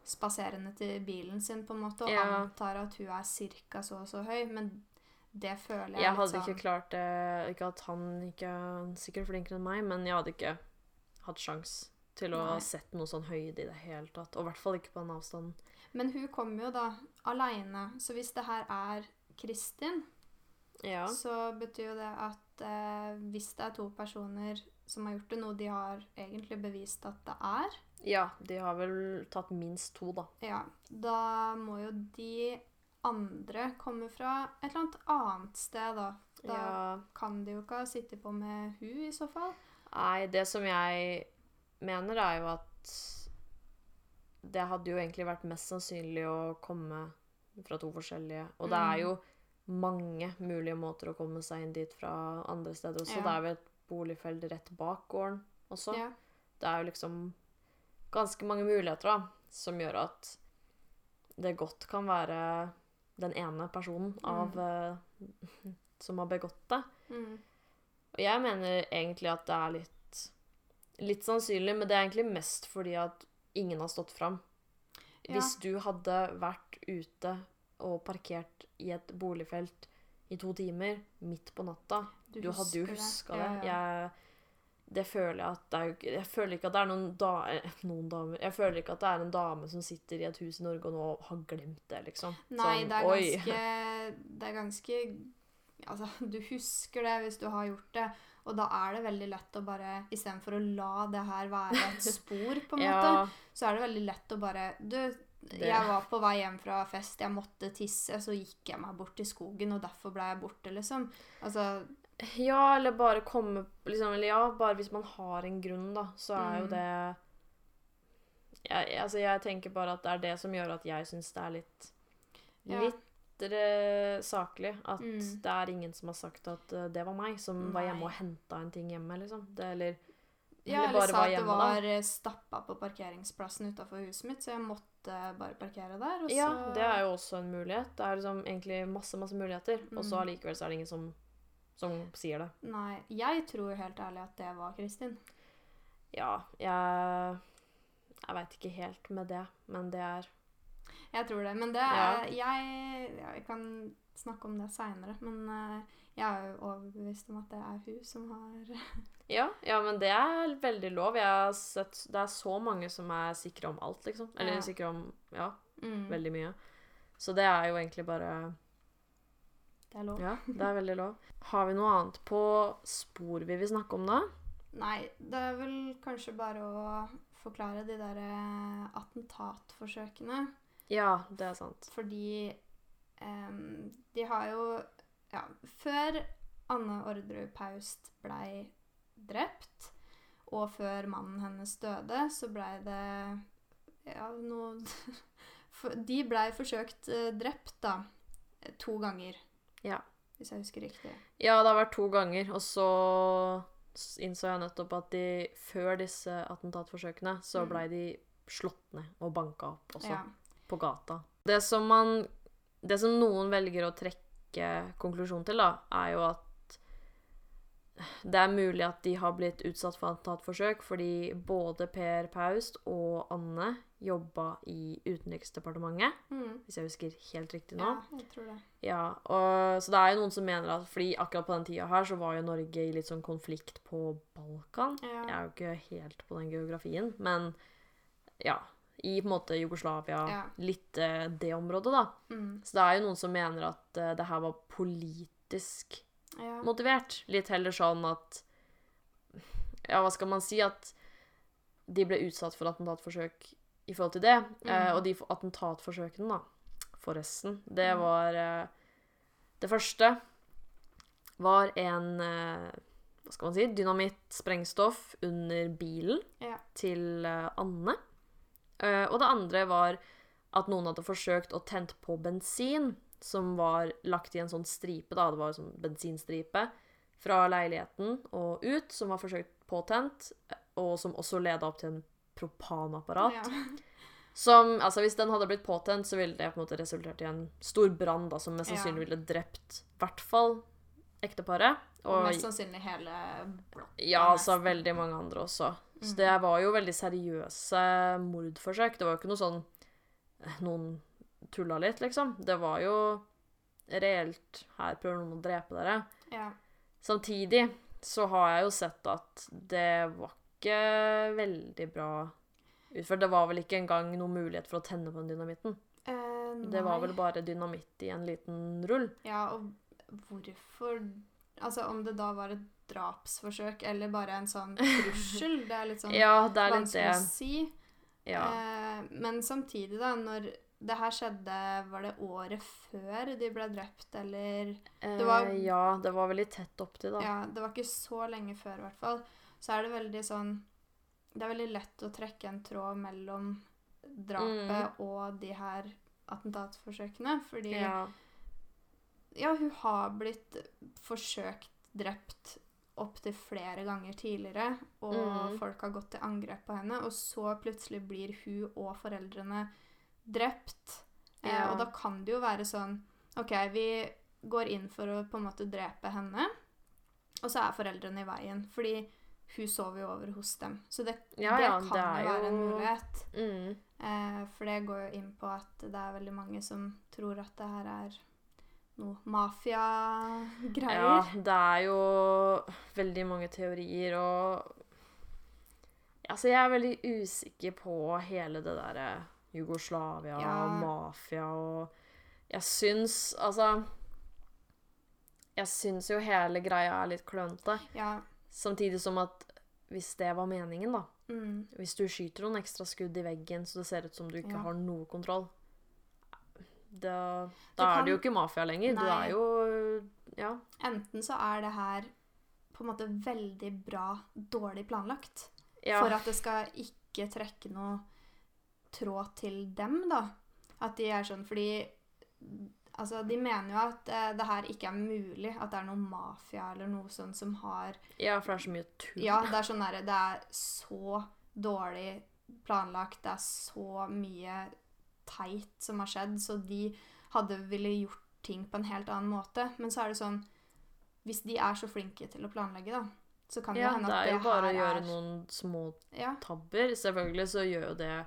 spaserende til bilen sin, på en måte, og Ja. antar at hun er cirka så og så høy, men det føler jeg, Jeg hadde sånn ikke klart det Ikke at han ikke er sikkert flinkere enn meg, men jeg hadde ikke hatt sjans til å Nei. ha sett noe sånn høyde i det hele tatt. Og i hvert fall ikke på den avstanden. Men hun kommer jo da aleine, så hvis det her er Kristin, Ja. så betyr jo det at eh, hvis det er to personer som har gjort det, noe de har egentlig bevist at det er, ja, de har vel tatt minst to, da. ja, da må jo de andre komme fra et eller annet annet sted, da. Da Ja. kan de jo ikke ha sittet på med hun i så fall. Nei, det som jeg mener, er jo at det hadde jo egentlig vært mest sannsynlig å komme fra to forskjellige. Og det er Mm. jo mange mulige måter å komme seg inn dit fra andre steder også. Ja. Det er jo et boligfelt rett bak gården også. Ja. Det er jo liksom ganske mange muligheter da, som gjør at det godt kan være den ene personen av eh, (laughs) som har begått det. Mm. Og jeg mener egentlig at det er litt, litt sannsynlig, men det er egentlig mest fordi at ingen har stått fram. Ja. Hvis du hadde vært ute og parkert i et boligfelt i to timer midt på natta, du, hadde jo huska det. Ja, ja. Jeg, det føler jeg det er Jeg føler ikke at det er noen, da, eh, noen damer Jeg føler ikke at det er en dame som sitter i et hus i Norge og nå har glemt det, liksom. Nei, Sånn, det er ganske Det er ganske Altså, du husker det hvis du har gjort det, og da er det veldig lett å bare Istedenfor å la det her være et (laughs) spor, på en måte, så er det veldig lett å bare Du, Det- jeg var på vei hjem fra fest, jeg måtte tisse, så gikk jeg meg bort i skogen, og derfor ble jeg borte, liksom. Altså Ja, eller bare komme liksom, Eller ja, bare hvis man har en grunn, da, så er jo Mm. det jeg, altså, jeg tenker bare at det er det som gjør at jeg syns det er litt Litt eh, saklig. At Mm. det er ingen som har sagt at eh, det var meg som var hjemme og henta en ting hjemme, liksom. Det, eller Ja, eller sa var at det var eh, stappa på parkeringsplassen utafor huset mitt, så jeg måtte bare parkere der. Og så Ja, det er jo også en mulighet. Det er liksom egentlig masse, masse muligheter. Og så Mm. allikevel så er det ingen som, som sier det. Nei, jeg tror helt ærlig at det var Kristin. Ja, jeg Jeg veit ikke helt med det, men det er Jeg tror det. Men det er jeg, ja, jeg kan snakke om det seinere. Men eh, jeg er jo overbevist om at det er hun som har (laughs) Ja, ja, men det er veldig lov. Jeg har sett, det er så mange som er sikre om alt, liksom. Eller Ja. sikre om ja, mm, veldig mye. Så det er jo egentlig bare Det er lov. Ja, det er veldig lov. Har vi noe annet på spor vi vil snakke om, da? Nei, det er vel kanskje bare å forklare de der eh, attentatforsøkene. Ja, det er sant. Fordi um, de har jo Ja, før Anne Orderud Paust blei drept, og før mannen hennes døde, så blei det Ja, noe (laughs) De blei forsøkt eh, drept, da. To ganger. Ja. Hvis jeg husker riktig. Ja, det har vært to ganger, og så innså jeg nettopp at de før disse attentatforsøkene, så Mm. blei de slått ned og banka opp også. Ja. På gata. Det som man Det som noen velger å trekke konklusjon til, da, er jo at det er mulig at de har blitt utsatt for attentatforsøk fordi både Per Paust og Anne jobba i Utenriksdepartementet, Mm. hvis jeg husker helt riktig nå. Ja, jeg tror det. Ja, og, så det er jo noen som mener at fordi akkurat på den tida her så var jo Norge i litt sånn konflikt på Balkan. Ja. Jeg er jo ikke helt på den geografien, men ja. I på en måte Jugoslavia, Ja. litt eh, det området, da. Mm. Så det er jo noen som mener at eh, det her var politisk Ja. motivert. Litt heller sånn at Ja, hva skal man si? At de ble utsatt for attentatforsøk i forhold til det. Eh, Mm. og de attentatforsøkene, da, forresten, det Mm. var eh, Det første var en eh, Hva skal man si? Dynamitt, sprengstoff under bilen Ja. til eh, Anne. Eh, og det andre var at noen hadde forsøkt å tent på bensin som var lagt i en sånn stripe, da. Det var en sånn bensinstripe fra leiligheten og ut, som var forsøkt påtent, og som også leda opp til en propanapparat. Ja. Som, altså Hvis den hadde blitt påtent, så ville det på en måte resultert i en stor brann da, som mest sannsynlig ville drept i hvert fall ekteparet. Og mest sannsynlig hele blokka. Ja, altså nesten. veldig mange andre også. Så Mhm. det var jo veldig seriøse mordforsøk. Det var jo ikke noe sånn eh, Noen tulla litt, liksom. Det var jo reelt Her prøver noen å drepe dere. Ja. Samtidig så har jeg jo sett at det var ikke veldig bra utført. Det var vel ikke engang noen mulighet for å tenne på den dynamitten. Eh, Det var vel bare dynamitt i en liten rull. Ja, og hvorfor Altså, om det da var et drapsforsøk eller bare en sånn trussel, det er litt sånn (laughs) Ja, det er litt vanskelig å si. Ja. Eh, men samtidig, da, når det her skjedde, var det året før de ble drept, eller det var- Eh, ja, det var veldig tett opptil, da. Ja, det var ikke så lenge før, i hvert fall. Så er det veldig sånn Det er veldig lett å trekke en tråd mellom drapet og de her attentatforsøkene, fordi Ja. Ja, hun har blitt forsøkt drept opptil flere ganger tidligere, og mm. folk har gått til angrep på henne, og så plutselig blir hun og foreldrene drept. Eh, og da kan det jo være sånn OK, vi går inn for å på en måte drepe henne, og så er foreldrene i veien, fordi hun sover jo over hos dem. Så det, Ja, det ja, kan det jo være en mulighet. Mm. Eh, for det går jo inn på at det er veldig mange som tror at det her er noe Ja, det er jo veldig mange teorier, og Altså, jeg er veldig usikker på hele det derre Jugoslavia Ja. og mafia og Jeg syns Altså Jeg syns jo hele greia er litt klønete. Ja. Samtidig som at hvis det var meningen, da Mm, Hvis du skyter noen ekstra skudd i veggen så det ser ut som du ikke Ja. har noe kontroll Da, da kan, er det jo ikke mafia lenger. Du er jo Ja. enten så er det her på en måte veldig bra dårlig planlagt. ja. For at det skal ikke trekke noe tråd til dem, da. At de er sånn fordi Altså, de mener jo at eh, det her ikke er mulig. At det er noe mafia eller noe sånt som har Ja, for det er så mye tull. Ja, det er sånn derre Det er så dårlig planlagt. Det er så mye teit som har skjedd, så de hadde ville gjort ting på en helt annen måte. Men så er det sånn Hvis de er så flinke til å planlegge, da, så kan det Ja, hende at det her er Ja, det er jo bare å gjøre er noen små Ja. tabber. Selvfølgelig så gjør jo det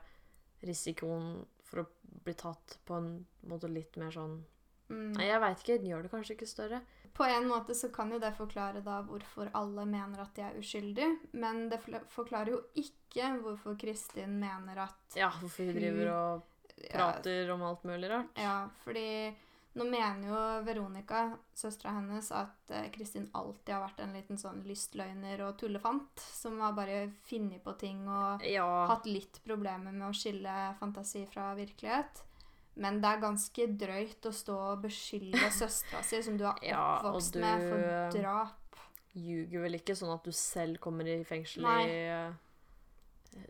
risikoen for å bli tatt på en måte litt mer sånn Mm. Nei, jeg veit ikke. Den gjør det kanskje ikke større. På en måte så kan jo det forklare da hvorfor alle mener at de er uskyldige, men det forklarer jo ikke hvorfor Kristin mener at Ja, hvorfor hun driver og prater om alt mulig rart. Ja, fordi nå mener jo Veronica, søstera hennes, at eh, Kristin alltid har vært en liten sånn lystløgner og tullefant, som har bare funnet på ting og Ja. hatt litt problemer med å skille fantasi fra virkelighet. Men det er ganske drøyt å stå og beskylde (laughs) søstera si, som du er Ja, oppvokst du- med, for drap. Ljuger vel ikke sånn at du selv kommer i fengsel Nei. i eh,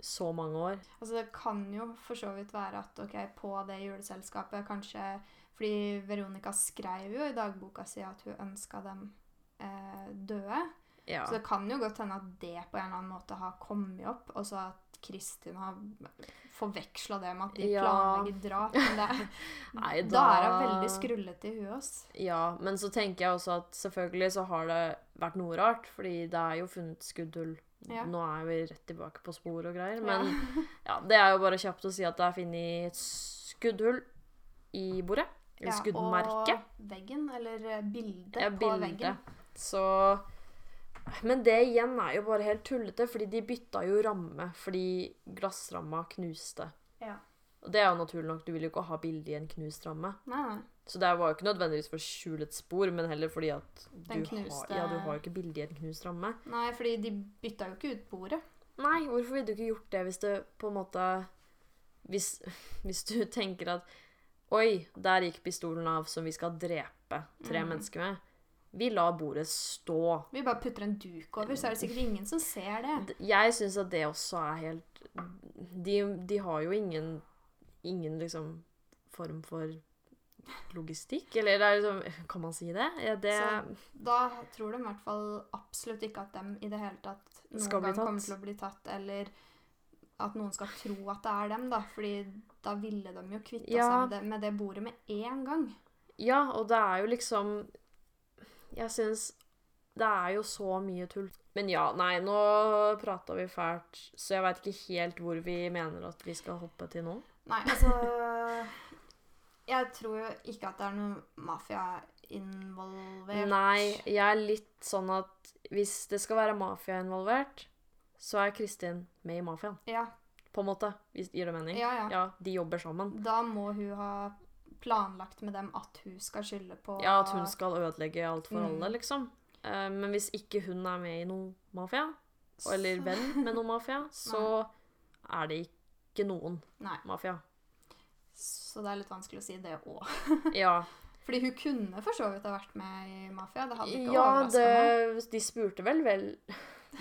så mange år. Altså, det kan jo for så vidt være at ok, på det juleselskapet kanskje Fordi Veronica skrev jo i dagboka si at hun ønska dem eh, døde. Ja. Så det kan jo godt hende at det på en eller annen måte har kommet opp, og så at Kristin har forveksla det med at de Ja. planlegger drap. Det, (laughs) Nei, da er hun veldig skrullete i huet. ass. Ja, men så tenker jeg også at selvfølgelig så har det vært noe rart, fordi det er jo funnet skuddhull. Ja. Nå er vi rett tilbake på spor og greier, men ja, det er jo bare kjapt å si at det er funnet et skuddhull i bordet. Eller Ja, skuddmerke. Og veggen, eller eh, bildet Ja, på veggen. Så Men det igjen er jo bare helt tullete, fordi de bytta jo ramme fordi glassramma knuste. Ja. Og det er jo naturlig nok, du vil jo ikke ha bilde i en knust ramme. Nei, nei. Så det var jo ikke nødvendigvis for å skjule et spor, men heller fordi at du, knuste... har, ja, du har ikke bilde i en knust ramme. Nei, fordi de bytta jo ikke ut bordet. Nei, hvorfor ville du ikke gjort det hvis du på en måte Hvis, hvis du tenker at Oi, der gikk pistolen av som vi skal drepe tre mm. mennesker med. Vi lar bordet stå. Vi bare putter en duk over, så er det sikkert ingen som ser det. Jeg syns at det også er helt De, de har jo ingen Ingen liksom form for logistikk, eller er liksom Kan man si det? Ja, det Så da tror de i hvert fall absolutt ikke at dem i det hele tatt noen gang kommer til å bli tatt, eller at noen skal tro at det er dem, da. Fordi da ville de jo kvitta Ja. seg med det, med det bordet med en gang. Ja, og det er jo liksom Jeg syns Det er jo så mye tull. Men ja, nei, nå prata vi fælt, så jeg veit ikke helt hvor vi mener at vi skal hoppe til nå. Nei, altså Jeg tror jo ikke at det er noe mafia involvert. Nei, jeg er litt sånn at hvis det skal være mafia involvert, så er Kristin med i mafiaen. Ja, På en måte. Hvis gir det mening? ja, ja. Ja, de jobber sammen. Da må hun ha planlagt med dem at hun skal skylde på Ja, at hun skal ødelegge alt for Mm. alle, liksom. Uh, men hvis ikke hun er med i noe mafia, eller venn med noe mafia, (laughs) så er det ikke noen Nei. mafia. Så det er litt vanskelig å si det òg. (laughs) Ja, Fordi hun kunne for så vidt ha vært med i mafia. Det hadde ikke ja overraska meg. de spurte vel vel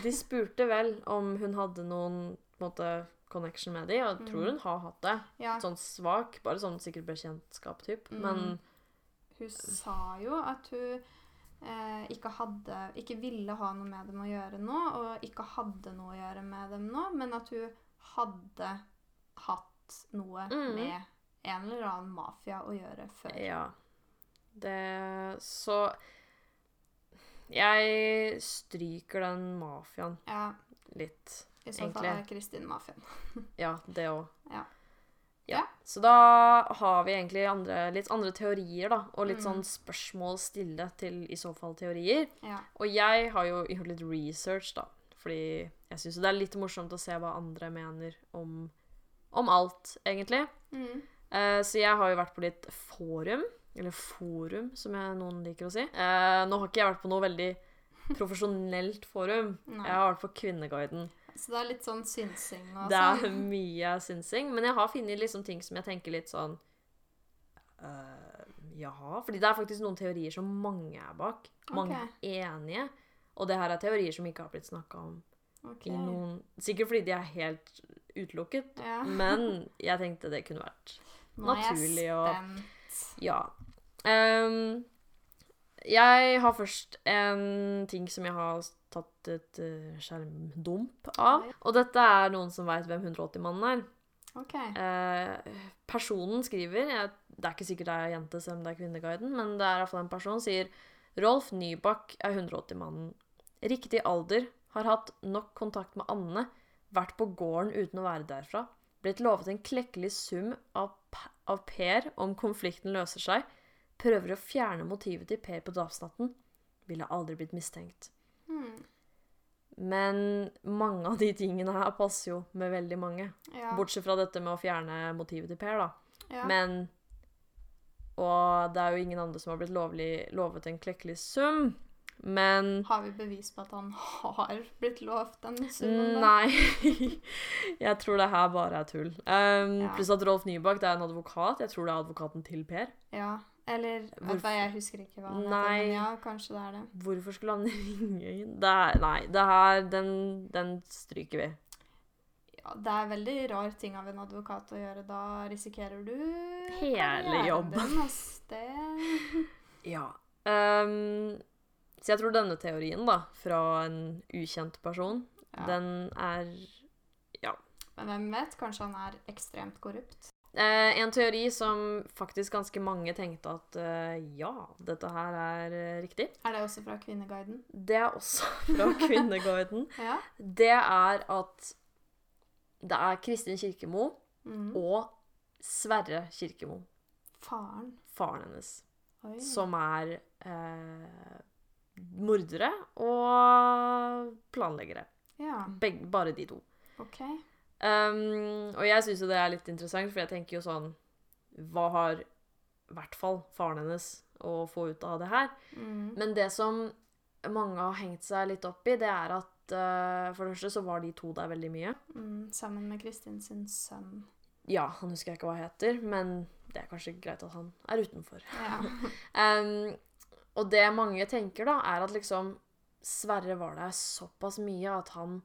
De spurte vel om hun hadde noen måte, connection med dem, og jeg tror Mm. hun har hatt det. Ja, Sånn svak, bare sånn sikkert bekjentskap, typ. Mm. Men hun sa jo at hun eh, ikke hadde Ikke ville ha noe med dem å gjøre nå, og ikke hadde noe å gjøre med dem nå, men at hun hadde hatt noe Mm. med en eller annen mafia å gjøre før. ja. Det Så Jeg stryker den mafiaen Ja, litt. egentlig. I så fall er Kristin mafiaen. (laughs) Ja, det òg. Ja. Ja. Ja. Så da har vi egentlig andre, litt andre teorier, da. Og litt Mm. sånn spørsmål stille til i så fall teorier. Ja. Og jeg har jo gjort litt research, da. Fordi jeg syns det er litt morsomt å se hva andre mener om, om alt, egentlig. Mm. Eh, så jeg har jo vært på litt forum, eller forum, som jeg, noen liker å si. Eh, nå har ikke jeg vært på noe veldig profesjonelt forum. (laughs) Nei. Jeg har vært på Kvinneguiden. Så det er litt sånn synsing og Det er sånn. mye synsing, men jeg har funnet liksom ting som jeg tenker litt sånn uh, Jaha. Fordi det er faktisk noen teorier som mange er bak. Mange okay. enige. Og det her er teorier som ikke har blitt snakka om okay. i noen Sikkert fordi de er helt utelukket, Ja. men (laughs) jeg tenkte det kunne vært Nå er jeg naturlig å- spent. Ja. Um, jeg har først en ting som jeg har tatt et uh, skjermdump av. Og dette er noen som veit hvem 180-mannen er. Okay. Uh, personen skriver jeg, Det er ikke sikkert det er jente selv om det er Kvinneguiden, men det er iallfall en person sier Rolf Nybakk er 180-mannen. Riktig alder, har hatt nok kontakt med Anne, vært på gården uten å være derfra, blitt lovet en klekkelig sum av, av Per om konflikten løser seg, prøver å fjerne motivet til Per på drapsnatten, ville aldri blitt mistenkt. Hmm. Men mange av de tingene her passer jo med veldig mange. Ja. Bortsett fra dette med å fjerne motivet til Per, da. ja. Men Og det er jo ingen andre som har blitt lovlig, lovet en klekkelig sum. Men Har vi bevis på at han har blitt lovt den summen? Nei. (laughs) jeg tror det her bare er tull. Um, Ja. Pluss at Rolf Nybakk det er en advokat. Jeg tror det er advokaten til Per. Ja. Eller Hvorfor- hva, jeg husker ikke hva han heter, men ja, kanskje det er det. Hvorfor skulle han (laughs) ringe? Det er, nei, det her Den, den stryker vi. Ja, det er veldig rar ting av en advokat å gjøre. Da risikerer du Hele jobben. (laughs) Ja. Um, så jeg tror denne teorien, da, fra en ukjent person, ja. den er Ja. Men hvem vet? Kanskje han er ekstremt korrupt. Eh, en teori som faktisk ganske mange tenkte at eh, ja, dette her er eh, riktig. Er det også fra Kvinneguiden? Det er også (laughs) fra Kvinneguiden. (laughs) Ja. Det er at det er Kristin Kirkemo mm. og Sverre Kirkemo, Faren. faren hennes, Oi. som er eh, mordere og planleggere. Ja, Begge, bare de to. OK. Um, og jeg syns jo det er litt interessant, for jeg tenker jo sånn Hva har i hvert fall faren hennes å få ut av det her? Mm. Men det som mange har hengt seg litt opp i, det er at uh, for det første så var de to der veldig mye. Mm, sammen med Kristin sin sønn. Ja, han husker jeg ikke hva heter, men det er kanskje greit at han er utenfor. Ja. (laughs) Um, og det mange tenker, da, er at liksom Sverre var der såpass mye at han,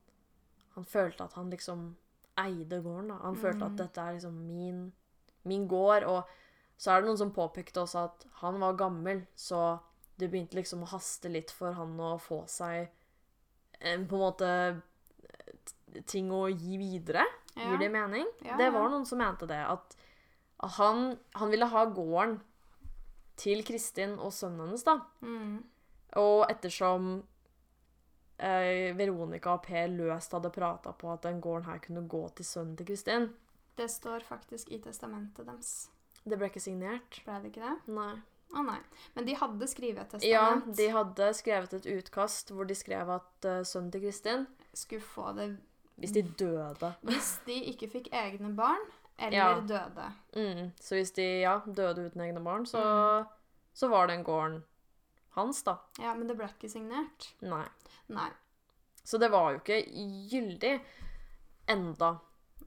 han følte at han liksom eide gården. da. Han følte at Mm. dette er liksom min, min gård. Og så er det noen som påpekte også at han var gammel, så det begynte liksom å haste litt for han å få seg en, på en måte ting å gi videre. Ja. Gir det mening? Ja, det var noen som mente det. At han, han ville ha gården til Kristin og sønnen hennes, da. Mm. Og ettersom eh, Veronica og Per løst hadde prata på at den gården her kunne gå til sønnen til Kristin Det står faktisk i testamentet deres. Det ble ikke signert. Ble det ikke det? Nei. Å nei. Men de hadde skrevet et testament? Ja, de hadde skrevet et utkast hvor de skrev at uh, sønnen til Kristin Skulle få det Hvis de døde hvis de ikke fikk egne barn, eller Ja. døde. mm, Så hvis de ja, døde uten egne barn, så, Mm. så var den gården hans, da. Ja, men det ble ikke signert. Nei. Nei. Så det var jo ikke gyldig enda.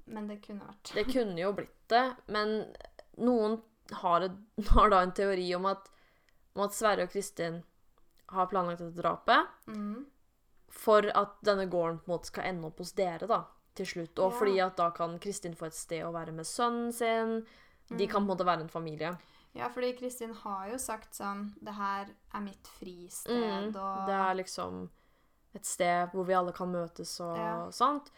Men det kunne vært. Det kunne jo blitt det, men noen har, et, (laughs) har da en teori om at, om at Sverre og Kristin har planlagt dette drapet Mm. for at denne gården på en måte skal ende opp hos dere da, til slutt. Og Ja. fordi at da kan Kristin få et sted å være med sønnen sin. De kan på en måte være en familie. Ja, fordi Kristin har jo sagt sånn Det her er mitt fristed, Mm, og det er liksom et sted hvor vi alle kan møtes og Ja. sånt.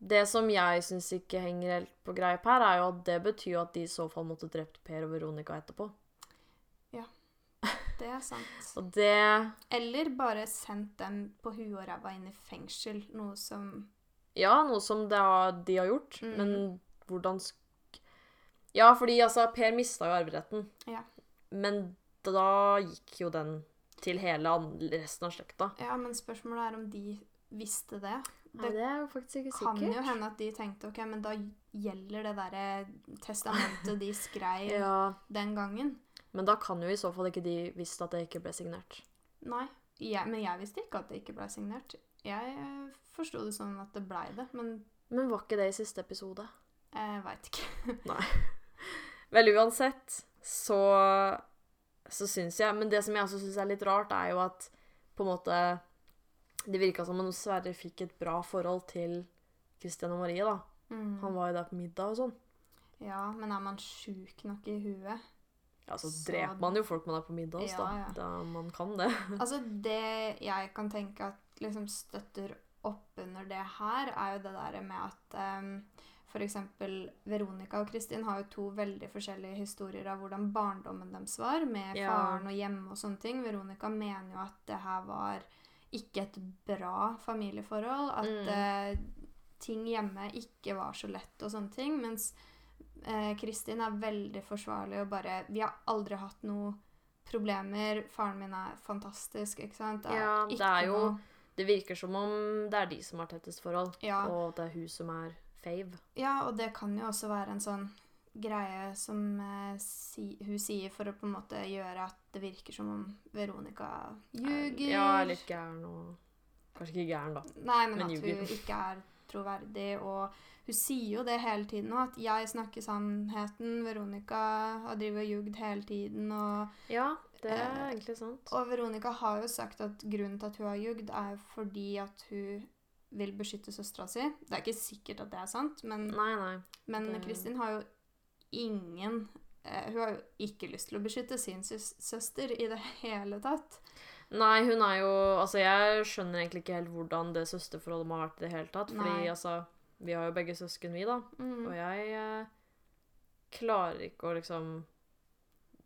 Det som jeg syns ikke henger helt på greip her, er jo at det betyr jo at de i så fall måtte drept Per og Veronica etterpå. Ja. det er sant. (laughs) Og det Eller bare sendt dem på huet og ræva inn i fengsel, noe som Ja, noe som det har, de har gjort, Mm. men hvordan. Ja, fordi altså, Per mista jo arveretten. Ja. Men da gikk jo den til hele resten av slekta. Ja, men spørsmålet er om de visste det. Nei, det er jo faktisk ikke sikkert. kan jo hende at de tenkte ok, men da gjelder det derre testamentet de skrev (laughs) Ja, den gangen. men da kan jo i så fall ikke de visst at det ikke ble signert. Nei. Jeg, men jeg visste ikke at det ikke ble signert. Jeg eh, forsto det sånn at det blei det, men Men var ikke det i siste episode? jeg veit ikke. (laughs) Nei. Vel, uansett så så syns jeg Men det som jeg også syns er litt rart, er jo at på en måte Det virka som om Sverre fikk et bra forhold til Christian og Marie, da. Mm. Han var jo der på middag og sånn. Ja, men er man sjuk nok i huet? Ja, så Så- dreper man jo folk man er på middag hos, da. Ja, ja. Da man kan det. (laughs) Altså, det jeg kan tenke at liksom støtter opp under det her, er jo det der med at um, f.eks. Veronica og Kristin har jo to veldig forskjellige historier av hvordan barndommen deres var, med Ja. faren og hjemme og sånne ting. Veronica mener jo at det her var ikke et bra familieforhold. At Mm. uh, ting hjemme ikke var så lett og sånne ting. Mens eh, Kristin er veldig forsvarlig og bare Vi har aldri hatt noe problemer. Faren min er fantastisk, ikke sant? Ja, det er jo- noe- Det virker som om det er de som har tettest forhold, Ja. og det er hun som er fave. Ja, og det kan jo også være en sånn greie som eh, si, hun sier for å på en måte gjøre at det virker som om Veronica ljuger. Ja, er litt gæren og Kanskje ikke gæren, da. Nei, men, men at ljuger. hun ikke er troverdig. Og hun sier jo det hele tiden nå, at 'jeg snakker sannheten'. Veronica har drevet og ljugd hele tiden. Og, Ja, det er Eh, egentlig sant. og Veronica har jo sagt at grunnen til at hun har ljugd, er fordi at hun vil beskytte søstera si. Det er ikke sikkert at det er sant, men Nei, nei. Men Det- Kristin har jo ingen eh, Hun har jo ikke lyst til å beskytte sin søster i det hele tatt. Nei, hun er jo Altså, jeg skjønner egentlig ikke helt hvordan det søsterforholdet må ha vært i det hele tatt. Fordi Nei. altså Vi har jo begge søsken, vi, da. Mm. Og jeg eh, klarer ikke å liksom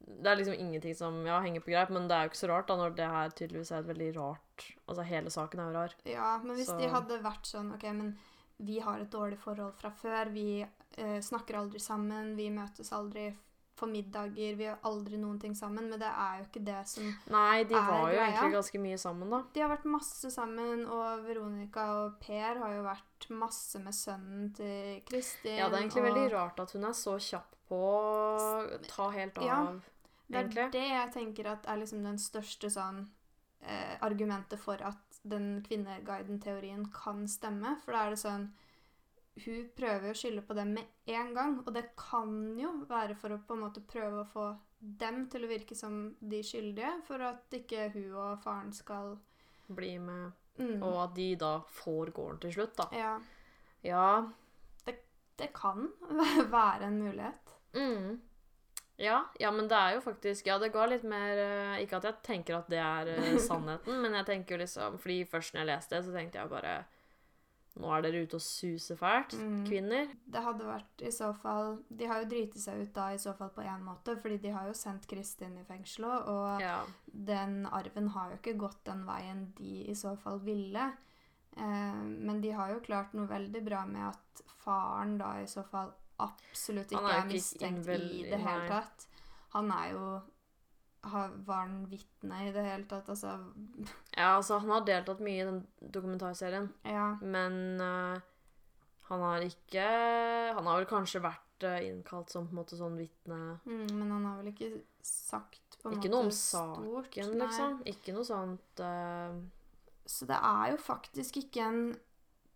Det er liksom ingenting som ja, henger på greip, men det er jo ikke så rart da, når det her tydeligvis er et veldig rart Altså hele saken er jo rar. Ja, men hvis Så- de hadde vært sånn OK, men vi har et dårlig forhold fra før. Vi eh, snakker aldri sammen. Vi møtes aldri for middager. Vi gjør aldri noen ting sammen. Men det er jo ikke det som Nei, de Er var jo greia. egentlig ganske mye sammen, da. De har vært masse sammen, og Veronica og Per har jo vært masse med sønnen til Kristin. Ja, det er egentlig og veldig rart at hun er så kjapp på å ta helt av, Ja, Det er det jeg tenker at er liksom den største sånn eh, argumentet for at den kvinneguiden-teorien kan stemme. For da er det sånn Hun prøver å skylde på dem med en gang, og det kan jo være for å på en måte prøve å få dem til å virke som de skyldige, for at ikke hun og faren skal Bli med. mm. Og at de da får gården til slutt, da. Ja. Ja. Det kan (laughs) være en mulighet. Mm. Ja, ja, men det er jo faktisk Ja, det ga litt mer eh, Ikke at jeg tenker at det er eh, (laughs) sannheten, men jeg tenker jo liksom Fordi først når jeg leste det, så tenkte jeg bare Nå er dere ute og suser fælt, Mm. kvinner. Det hadde vært i så fall De har jo driti seg ut da i så fall på én måte, fordi de har jo sendt Kristin i fengsel òg, og Ja. den arven har jo ikke gått den veien de i så fall ville. Eh, men de har jo klart noe veldig bra med at faren da i så fall absolutt ikke er mistenkt i det hele tatt. Han er jo har, Var han vitne i det hele tatt? Altså ja, altså, han har deltatt mye i den dokumentarserien, Ja. men uh, han har ikke Han har vel kanskje vært uh, innkalt som på en måte sånn vitne Mm, men han har vel ikke sagt på en Ikke måte noe om saken, stort, liksom. Ikke noe sånt uh... Så det er jo faktisk ikke en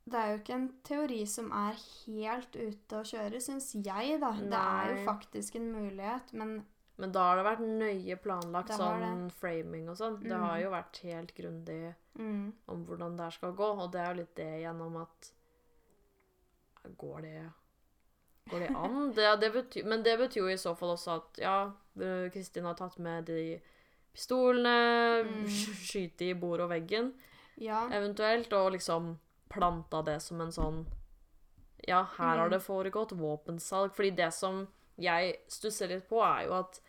Det er jo ikke en teori som er helt ute å kjøre, syns jeg, da. Det er jo faktisk en mulighet, men Men da har det vært nøye planlagt Det sånn framing og sånn. Det Mm. har jo vært helt grundig mm, om hvordan det her skal gå, og det er jo litt det gjennom at Går det Går det an? (laughs) Det, det betyr, men det betyr jo i så fall også at ja, Kristin har tatt med de pistolene, Mm. (laughs) skyte i bordet og veggen ja. eventuelt, og liksom planta det som en sånn Ja, her har Mm. det foregått våpensalg. Fordi det som jeg stusser litt på, er jo at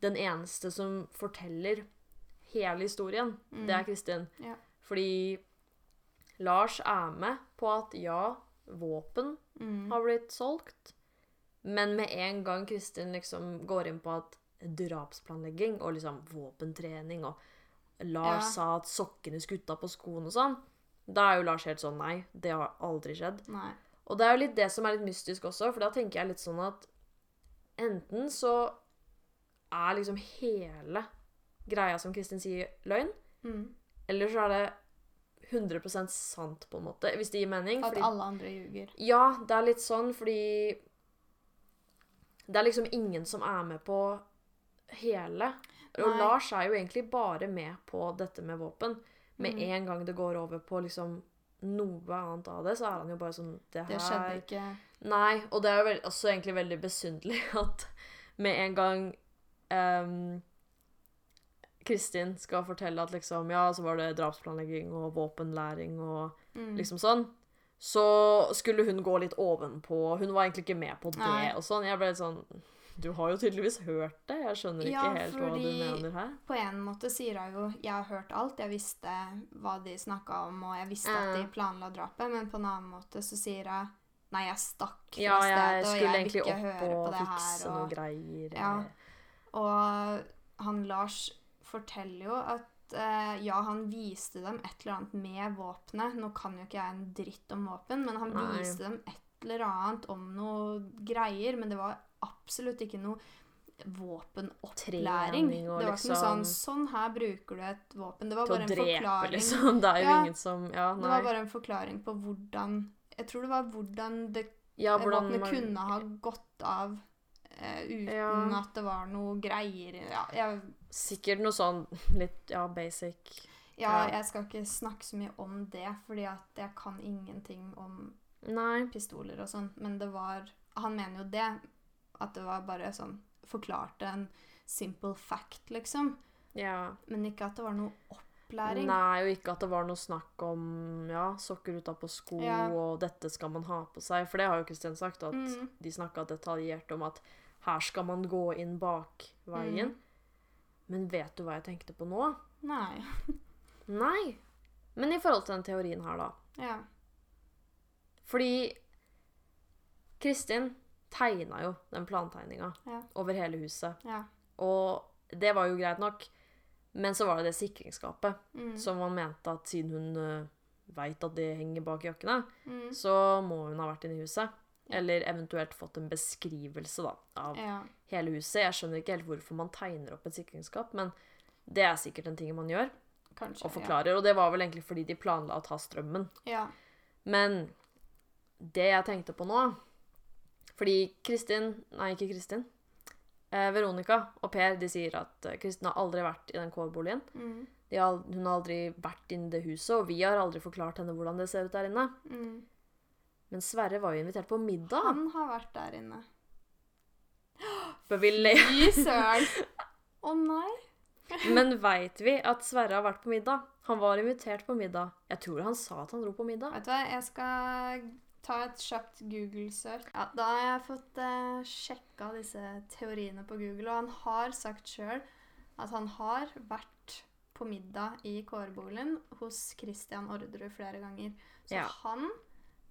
den eneste som forteller hele historien, Mm. det er Kristin. Ja. Fordi Lars er med på at ja, våpen Mm. har blitt solgt, men med en gang Kristin liksom går inn på at drapsplanlegging og liksom våpentrening og Lars Ja. sa at sokkene skutta på skoene og sånn, da er jo Lars helt sånn nei, det har aldri skjedd. Nei. Og det er jo litt det som er litt mystisk også, for da tenker jeg litt sånn at enten så er liksom hele greia som Kristin sier, løgn, Mm. eller så er det 100% sant, på en måte, hvis det gir mening. At fordi- alle andre ljuger. ja, det er litt sånn fordi Det er liksom ingen som er med på hele. Og Lars er jo egentlig bare med på dette med våpen. Med Mm. en gang det går over på liksom noe annet av det, så er han jo bare sånn Det, her Det skjedde ikke. Nei, og det er jo også egentlig veldig besynderlig (laughs) at med en gang um, Kristin skal fortelle at liksom Ja, så var det drapsplanlegging og våpenlæring og Mm. liksom sånn. Så skulle hun gå litt ovenpå. Hun var egentlig ikke med på det Nei. og sånn. Jeg ble litt sånn Du har jo tydeligvis hørt det. Jeg skjønner ikke Ja, helt hva du mener her. På en måte sier hun jo 'jeg har hørt alt', jeg visste hva de snakka om, og jeg visste at de planla drapet, men på en annen måte så sier hun 'nei, jeg stakk fra Ja, stedet, og jeg vil ikke høre på det her', og greier. Ja. Og han Lars forteller jo at eh, ja, han viste dem et eller annet med våpenet. Nå kan jo ikke jeg en dritt om våpen, men han Nei. viste dem et eller annet om noe greier. Men det var absolutt ikke noe våpenopplæring. Trening og det var ikke noe sånn liksom- Sånn her bruker du et våpen. Det var bare en drepe, forklaring. liksom. Det er jo Ja. ingen som Ja, Det var bare en forklaring på hvordan Jeg tror det var hvordan det ja, hvordan våpenet man- kunne ha gått av eh, uten Ja. at det var noe greier Ja, jeg, Sikkert noe sånn litt ja, basic. ja, Ja. jeg skal ikke snakke så mye om det, fordi at jeg kan ingenting om Nei. pistoler og sånn, men det var Han mener jo det, at det var bare sånn Forklarte en simple fact, liksom, Ja. men ikke at det var noe opplæring. Nei, og ikke at det var noe snakk om ja, sokker utapå sko, Ja. og dette skal man ha på seg. For det har jo Kristin sagt, at Mm. de snakka detaljert om at her skal man gå inn bakveien. Mm. Men vet du hva jeg tenkte på nå? Nei. (laughs) Nei. Men i forhold til den teorien her, da. Ja. Fordi Kristin tegna jo den plantegninga Ja. over hele huset. Ja. Og det var jo greit nok. Men så var det det sikringsskapet Mm. som man mente at siden hun uh, veit at det henger bak jakkene, Mm. så må hun ha vært inne i huset. Eller eventuelt fått en beskrivelse da, av Ja. hele huset. Jeg skjønner ikke helt hvorfor man tegner opp et sikringsskap, men det er sikkert en ting man gjør Kanskje. og forklarer. Og det var vel egentlig fordi de planla å ta strømmen. Ja. Men det jeg tenkte på nå Fordi Kristin Nei, ikke Kristin. Eh, Veronica og Per de sier at eh, Kristin har aldri vært i den kårboligen. Mm. De har, hun har aldri vært inne i det huset, og vi har aldri forklart henne hvordan det ser ut der inne. Mm. Men Sverre var jo invitert på middag. Han har vært der inne. (gasps) Bør vi le? Fy søren! Å nei. (laughs) Men veit vi at Sverre har vært på middag? Han var invitert på middag. Jeg tror han sa at han dro på middag. Vet du hva, jeg skal ta et kjapt Google-søk. Ja, da har jeg fått uh, sjekka disse teoriene på Google, og han har sagt sjøl at han har vært på middag i kårboligen hos Christian Orderud flere ganger. Så Ja. han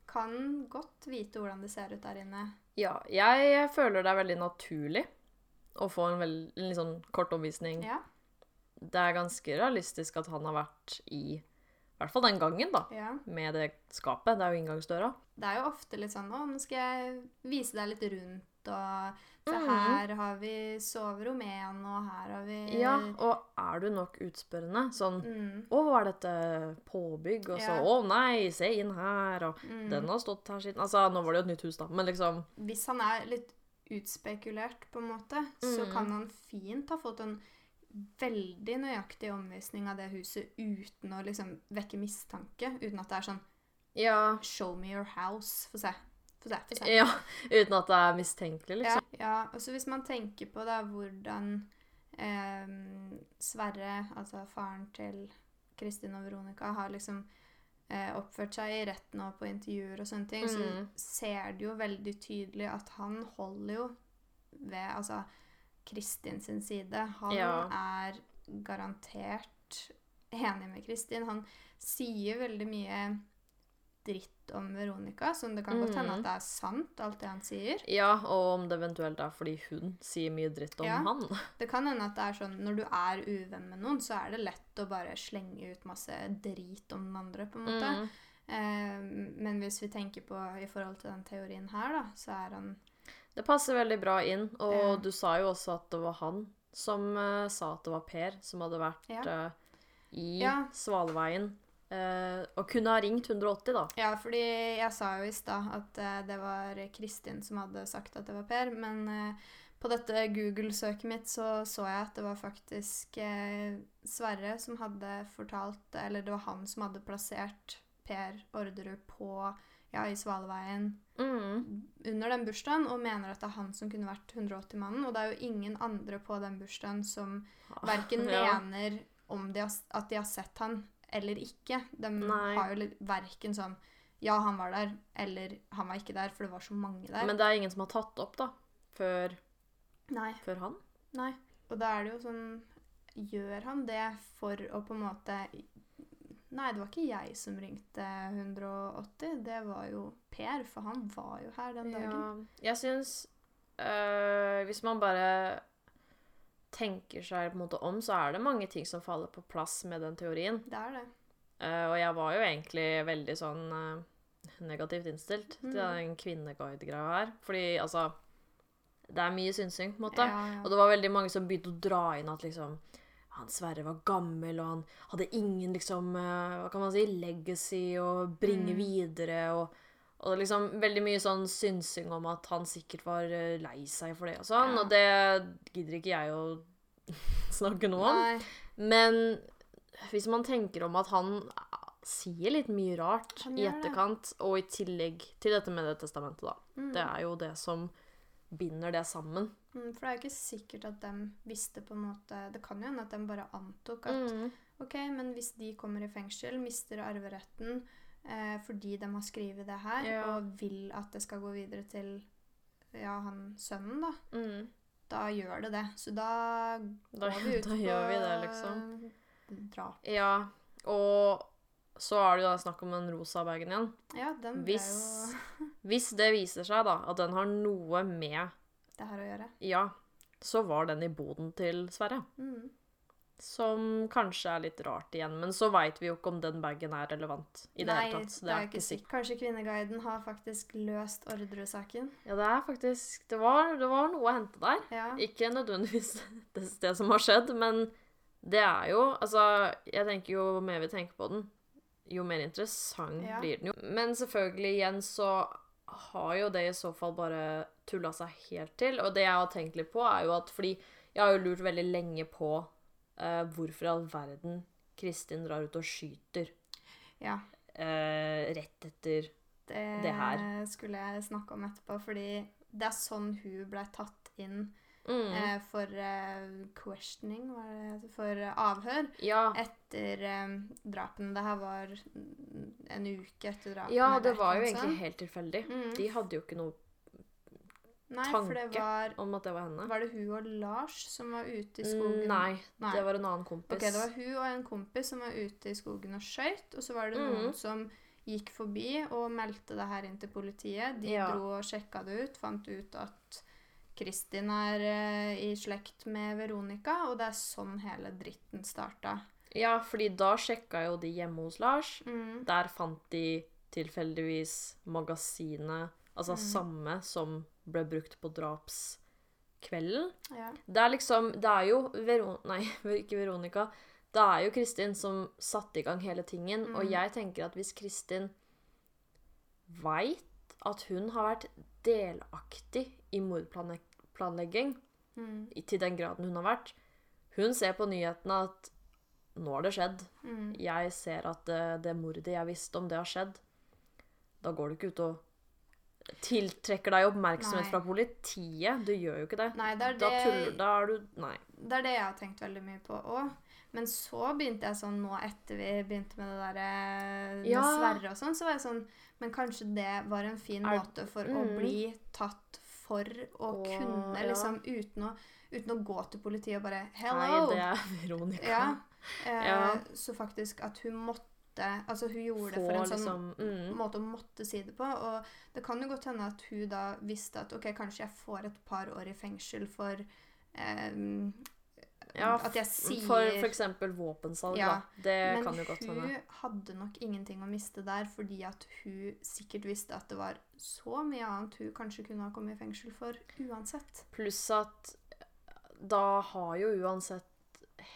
kan godt vite hvordan det ser ut der inne. Ja, jeg føler det er veldig naturlig å få en, veld, en litt sånn kort omvisning. Ja, Det er ganske realistisk at han har vært i I hvert fall den gangen, da. ja. Med det skapet. Det er jo inngangsdøra. Det er jo ofte litt sånn Å, nå skal jeg vise deg litt rundt, og så Mhm. her har vi soverom én, og her har vi Ja, og er du nok utspørrende sånn mm, Å, var dette påbygg? Og så Ja. Å nei, se inn her, og mm. den har stått her siden Altså, nå var det jo et nytt hus, da, men liksom Hvis han er litt utspekulert, på en måte, så Mm. kan han fint ha fått en veldig nøyaktig omvisning av det huset uten å liksom vekke mistanke. Uten at det er sånn Ja. Show me your house. Få se. Få se. Få se. ja uten at det er mistenkelig, Ja, liksom. ja, og så hvis man tenker på da hvordan eh, Sverre, altså faren til Kristin og Veronica, har liksom eh, oppført seg i retten og på intervjuer og sånne ting, mm. så ser du jo veldig tydelig at han holder jo ved altså Kristin sin side. Han Ja. er garantert enig med Kristin. Han sier veldig mye dritt om Veronica, som det kan godt hende mm. at det er sant, alt det han sier. Ja, og om det eventuelt er fordi hun sier mye dritt om Ja. han. (laughs) Det kan hende at det er sånn når du er uvenn med noen, så er det lett å bare slenge ut masse drit om den andre, på en måte. Mm. Eh, men hvis vi tenker på i forhold til den teorien her, da, så er han Det passer veldig bra inn, og Ja. du sa jo også at det var han som uh, sa at det var Per som hadde vært Ja. uh, i Ja. Svaleveien. Uh, og kunne ha ringt 180, da. Ja, fordi jeg sa jo i stad at eh, det var Kristin som hadde sagt at det var Per, men eh, på dette Google-søket mitt så så jeg at det var faktisk eh, Sverre som hadde fortalt Eller det var han som hadde plassert Per Orderud på ja, i Svaleveien Mm. under den bursdagen, og mener at det er han som kunne vært 180-mannen. Og det er jo ingen andre på den bursdagen som verken (laughs) Ja. mener om de har, at de har sett han eller ikke. De Nei. har jo verken sånn Ja, han var der, eller han var ikke der, for det var så mange der. Men det er ingen som har tatt opp, da, før, nei, før han. nei. Og da er det jo sånn Gjør han det for å på en måte Nei, det var ikke jeg som ringte 180. Det var jo Per, for han var jo her den dagen. Ja, jeg syns øh, Hvis man bare tenker seg på en måte om, så er det mange ting som faller på plass med den teorien. Det er det. Uh, og jeg var jo egentlig veldig sånn uh, negativt innstilt til Mm. den kvinneguide-greia her. Fordi altså Det er mye synsing, på en måte. Ja, ja. Og det var veldig mange som begynte å dra inn at liksom han Sverre var gammel, og han hadde ingen liksom eh, Hva kan man si Legacy å bringe Mm. videre. Og, og liksom veldig mye sånn synsing om at han sikkert var eh, lei seg for det og sånn. Ja. Og det gidder ikke jeg å (laughs) snakke noe om. Nei, Men hvis man tenker om at han ah, sier litt mye rart i etterkant, det. og i tillegg til dette med det testamentet, da. mm. Det er jo det som binder det sammen. Mm, for det er jo ikke sikkert at de visste på en måte Det kan jo hende at de bare antok at Mm. OK, men hvis de kommer i fengsel, mister arveretten eh, fordi de har skrevet det her, Ja. og vil at det skal gå videre til ja, han sønnen, da, Mm. da gjør det det. Så da Da, går vi ut (laughs) da på gjør vi det, liksom. drap. Ja, og så er det jo da snakk om den rosa bagen igjen. Ja, den ble Hvis, jo (laughs) hvis det viser seg da at den har noe med det her å gjøre. Ja, så var den i boden til Sverre. Mm. Som kanskje er litt rart igjen, men så veit vi jo ikke om den bagen er relevant i det Nei, hele tatt. så det er ikke sikkert. Kanskje Kvinneguiden har faktisk løst Orderud-saken. Ja, det er faktisk Det var, det var noe å hente der. Ja. Ikke nødvendigvis (laughs) det, det som har skjedd, men det er jo Altså, jeg tenker jo mer vi tenker på den, jo mer interessant Ja. blir den jo. Men selvfølgelig, igjen, så har jo det i så fall bare tulla seg helt til. Og det jeg har tenkt litt på, er jo at fordi jeg har jo lurt veldig lenge på uh, hvorfor i all verden Kristin drar ut og skyter ja. uh, rett etter Det, Det her. skulle jeg snakke om etterpå, fordi det er sånn hun ble tatt inn mm. eh, for eh, questioning, hva er det heter? For avhør Ja. etter eh, drapene. Det her var en uke etter drapene. ja, det var jo egentlig helt tilfeldig. Mm. De hadde jo ikke noe Nei, tanke var om at det var henne. Var det hun og Lars som var ute i skogen? Mm, Nei, Nei. det var en annen kompis. Ok, det var hun og en kompis som var ute i skogen og skøyt, og så var det mm. noen som gikk forbi og meldte det her inn til politiet. De Ja. dro og sjekka det ut, fant ut at Kristin er uh, i slekt med Veronica, og det er sånn hele dritten starta. Ja, fordi da sjekka jo de hjemme hos Lars. Mm. Der fant de tilfeldigvis magasinet, altså Mm. samme som ble brukt på drapskvelden. Ja. Det er liksom Det er jo Vero... Nei, (laughs) ikke Veronica. Det er jo Kristin som satte i gang hele tingen, Mm. og jeg tenker at hvis Kristin veit at hun har vært delaktig i mordplanlegging, Mm. til den graden hun har vært Hun ser på nyhetene at nå har det skjedd. Mm. Jeg ser at det, det mordet jeg visste om, det har skjedd. Da går du ikke ut og tiltrekker deg oppmerksomhet Nei. fra politiet. Du gjør jo ikke det. Nei, det er Da det, tuller Da er du Nei. det er det jeg har tenkt veldig mye på òg. Men så begynte jeg sånn nå etter vi begynte med det der eh, Ja. Sverre og sånn, så var jeg sånn Men kanskje det var en fin Er- måte for å Mm. bli tatt for å Åh, kunne ja. liksom uten å, uten å gå til politiet og bare Nei, Hello! det er Veronica. ja. (laughs) Eh, Ja. Så faktisk at hun måtte Altså hun gjorde det for en sånn liksom mm. måte å måtte si det på. Og det kan jo godt hende at hun da visste at ok, kanskje jeg får et par år i fengsel for ehm, Ja, at jeg sier For f.eks. våpensalg, Ja, da. Det Men kan jo godt hun hadde nok ingenting å miste der, fordi at hun sikkert visste at det var så mye annet hun kanskje kunne ha kommet i fengsel for uansett. Pluss at da har jo uansett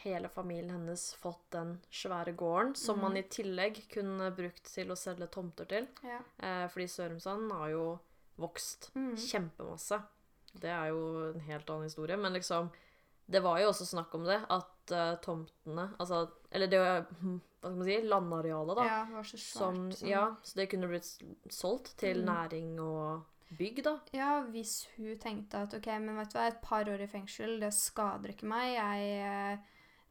hele familien hennes fått den svære gården, som mm. man i tillegg kunne brukt til å selge tomter til. Ja. Eh, fordi Sørumsand har jo vokst Mm. kjempemasse. Det er jo en helt annen historie, men liksom Det var jo også snakk om det, at uh, tomtene Altså, eller det var, Hva skal man si? Landarealet, da. ja, det var så som, svært. ja, så det kunne blitt solgt til Mm. næring og bygg, da. Ja, hvis hun tenkte at ok, men vet du hva, et par år i fengsel, det skader ikke meg. Jeg, eh,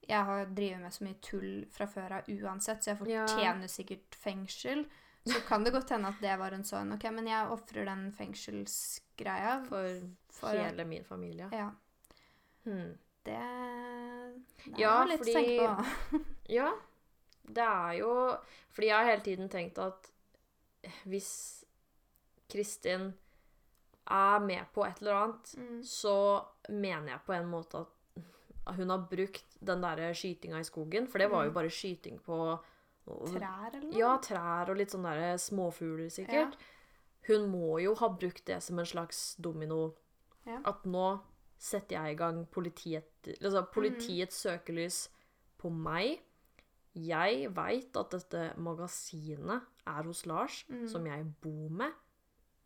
jeg har drevet med så mye tull fra før av uansett, så jeg Ja. fortjener sikkert fengsel. Så kan det godt hende at det var en sånn ok, men jeg ofrer den fengselsgreia. For, For- hele min familie. Ja. Hmm. Det, det Ja, er litt å tenke på. (laughs) Ja, det er jo Fordi jeg har hele tiden tenkt at hvis Kristin er med på et eller annet, Mm. så mener jeg på en måte at hun har brukt den derre skytinga i skogen, for det var jo Mm. bare skyting på Trær eller noe? Ja, trær og litt sånne derre småfugler, sikkert. Hun må jo ha brukt det som en slags domino. Ja. At nå setter jeg i gang politiet, altså Mm. politiets søkelys på meg. Jeg veit at dette magasinet er hos Lars, Mm. som jeg bor med.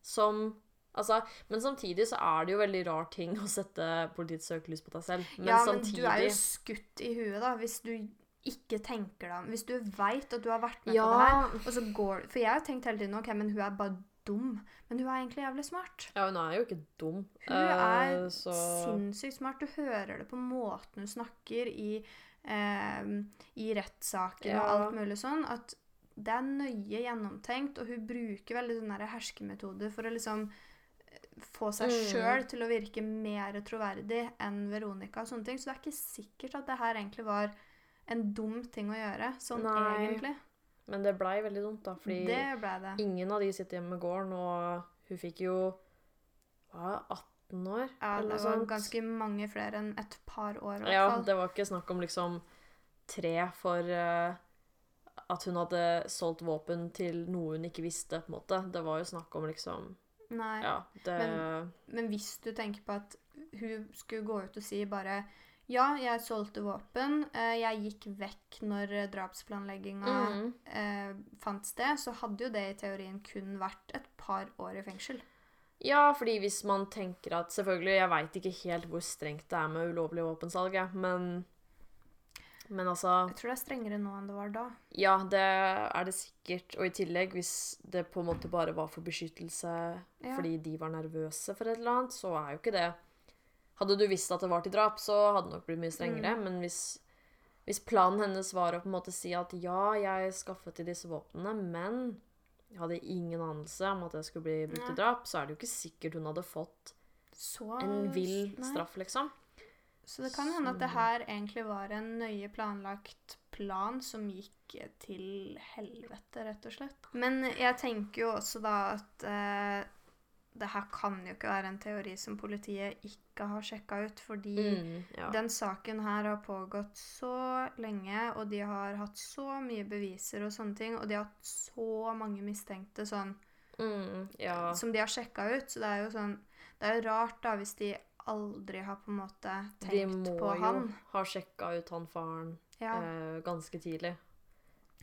Som Altså, men samtidig så er det jo veldig rar ting å sette politiets søkelys på deg selv. Men ja, men samtidig du er jo skutt i huet, da, hvis du ikke tenker deg om. Hvis du veit at du har vært med på det her, og så går For jeg har tenkt hele tiden ok, men hun er bare dum. Men hun er egentlig jævlig smart. ja, hun er jo ikke dum. Hun er uh, så sinnssykt smart. Du hører det på måten hun snakker i, eh, i rettssaker og alt mulig sånn, at det er nøye gjennomtenkt, og hun bruker veldig sånne herskemetode for å liksom få seg Mm. sjøl til å virke mer troverdig enn Veronica og sånne ting. Så det er ikke sikkert at det her egentlig var en dum ting å gjøre, sånn Nei. egentlig. Men det blei veldig dumt, da, fordi Det ble det. ingen av de sitter hjemme med gården, og hun fikk jo hva, 18 år? Ja, eller det var sånt. ganske mange flere enn et par år, i Ja, fall. det var ikke snakk om liksom tre for uh, at hun hadde solgt våpen til noe hun ikke visste, på en måte. Det var jo snakk om liksom Nei. Ja, det Men- Men hvis du tenker på at hun skulle gå ut og si bare ja, jeg solgte våpen, eh, jeg gikk vekk når eh, drapsplanlegginga Mm. eh, fant sted, så hadde jo det i teorien kun vært et par år i fengsel. Ja, fordi hvis man tenker at Selvfølgelig, jeg veit ikke helt hvor strengt det er med ulovlig våpensalg, men Men altså Jeg tror det er strengere nå enn det var da. Ja, det er det sikkert. Og i tillegg, hvis det på en måte bare var for beskyttelse Ja. fordi de var nervøse for et eller annet, så er jo ikke det Hadde du visst at det var til drap, så hadde det nok blitt mye strengere. Mm. Men hvis, hvis planen hennes var å på en måte si at ja, jeg skaffet til disse våpnene, men jeg hadde ingen anelse om at det skulle bli brukt til drap, så er det jo ikke sikkert hun hadde fått Så en vill straff, liksom. Så det kan hende at det her egentlig var en nøye planlagt plan som gikk til helvete, rett og slett. Men jeg tenker jo også da at eh, det her kan jo ikke være en teori som politiet ikke har sjekka ut, fordi Mm, ja. den saken her har pågått så lenge, og de har hatt så mye beviser og sånne ting, og de har hatt så mange mistenkte sånn Mm, ja. som de har sjekka ut. Så det er jo sånn Det er jo rart, da, hvis de aldri har på en måte De må jo ha sjekka ut han faren Ja. eh, ganske tidlig.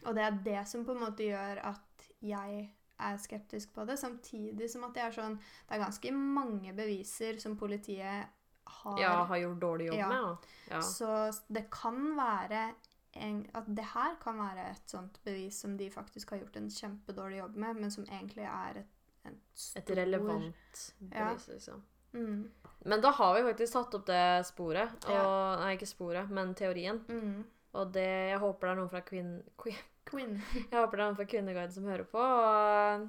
Og det er det som på en måte gjør at jeg er skeptisk på det, samtidig som at det er sånn Det er ganske mange beviser som politiet har. Ja, har gjort dårlig jobb Ja. med. Ja. Så det kan være en, at det her kan være et sånt bevis som de faktisk har gjort en kjempedårlig jobb med, men som egentlig er et, et Et relevant relevant Ja. bevis, liksom. Mm, Men da har vi faktisk tatt opp det sporet. Og, Ja. Nei, ikke sporet, men teorien. mm. Og det, jeg håper det er noen fra Kvinn... Kvinn- Quinn. Jeg håper det er noen fra Kvinneguiden som hører på, og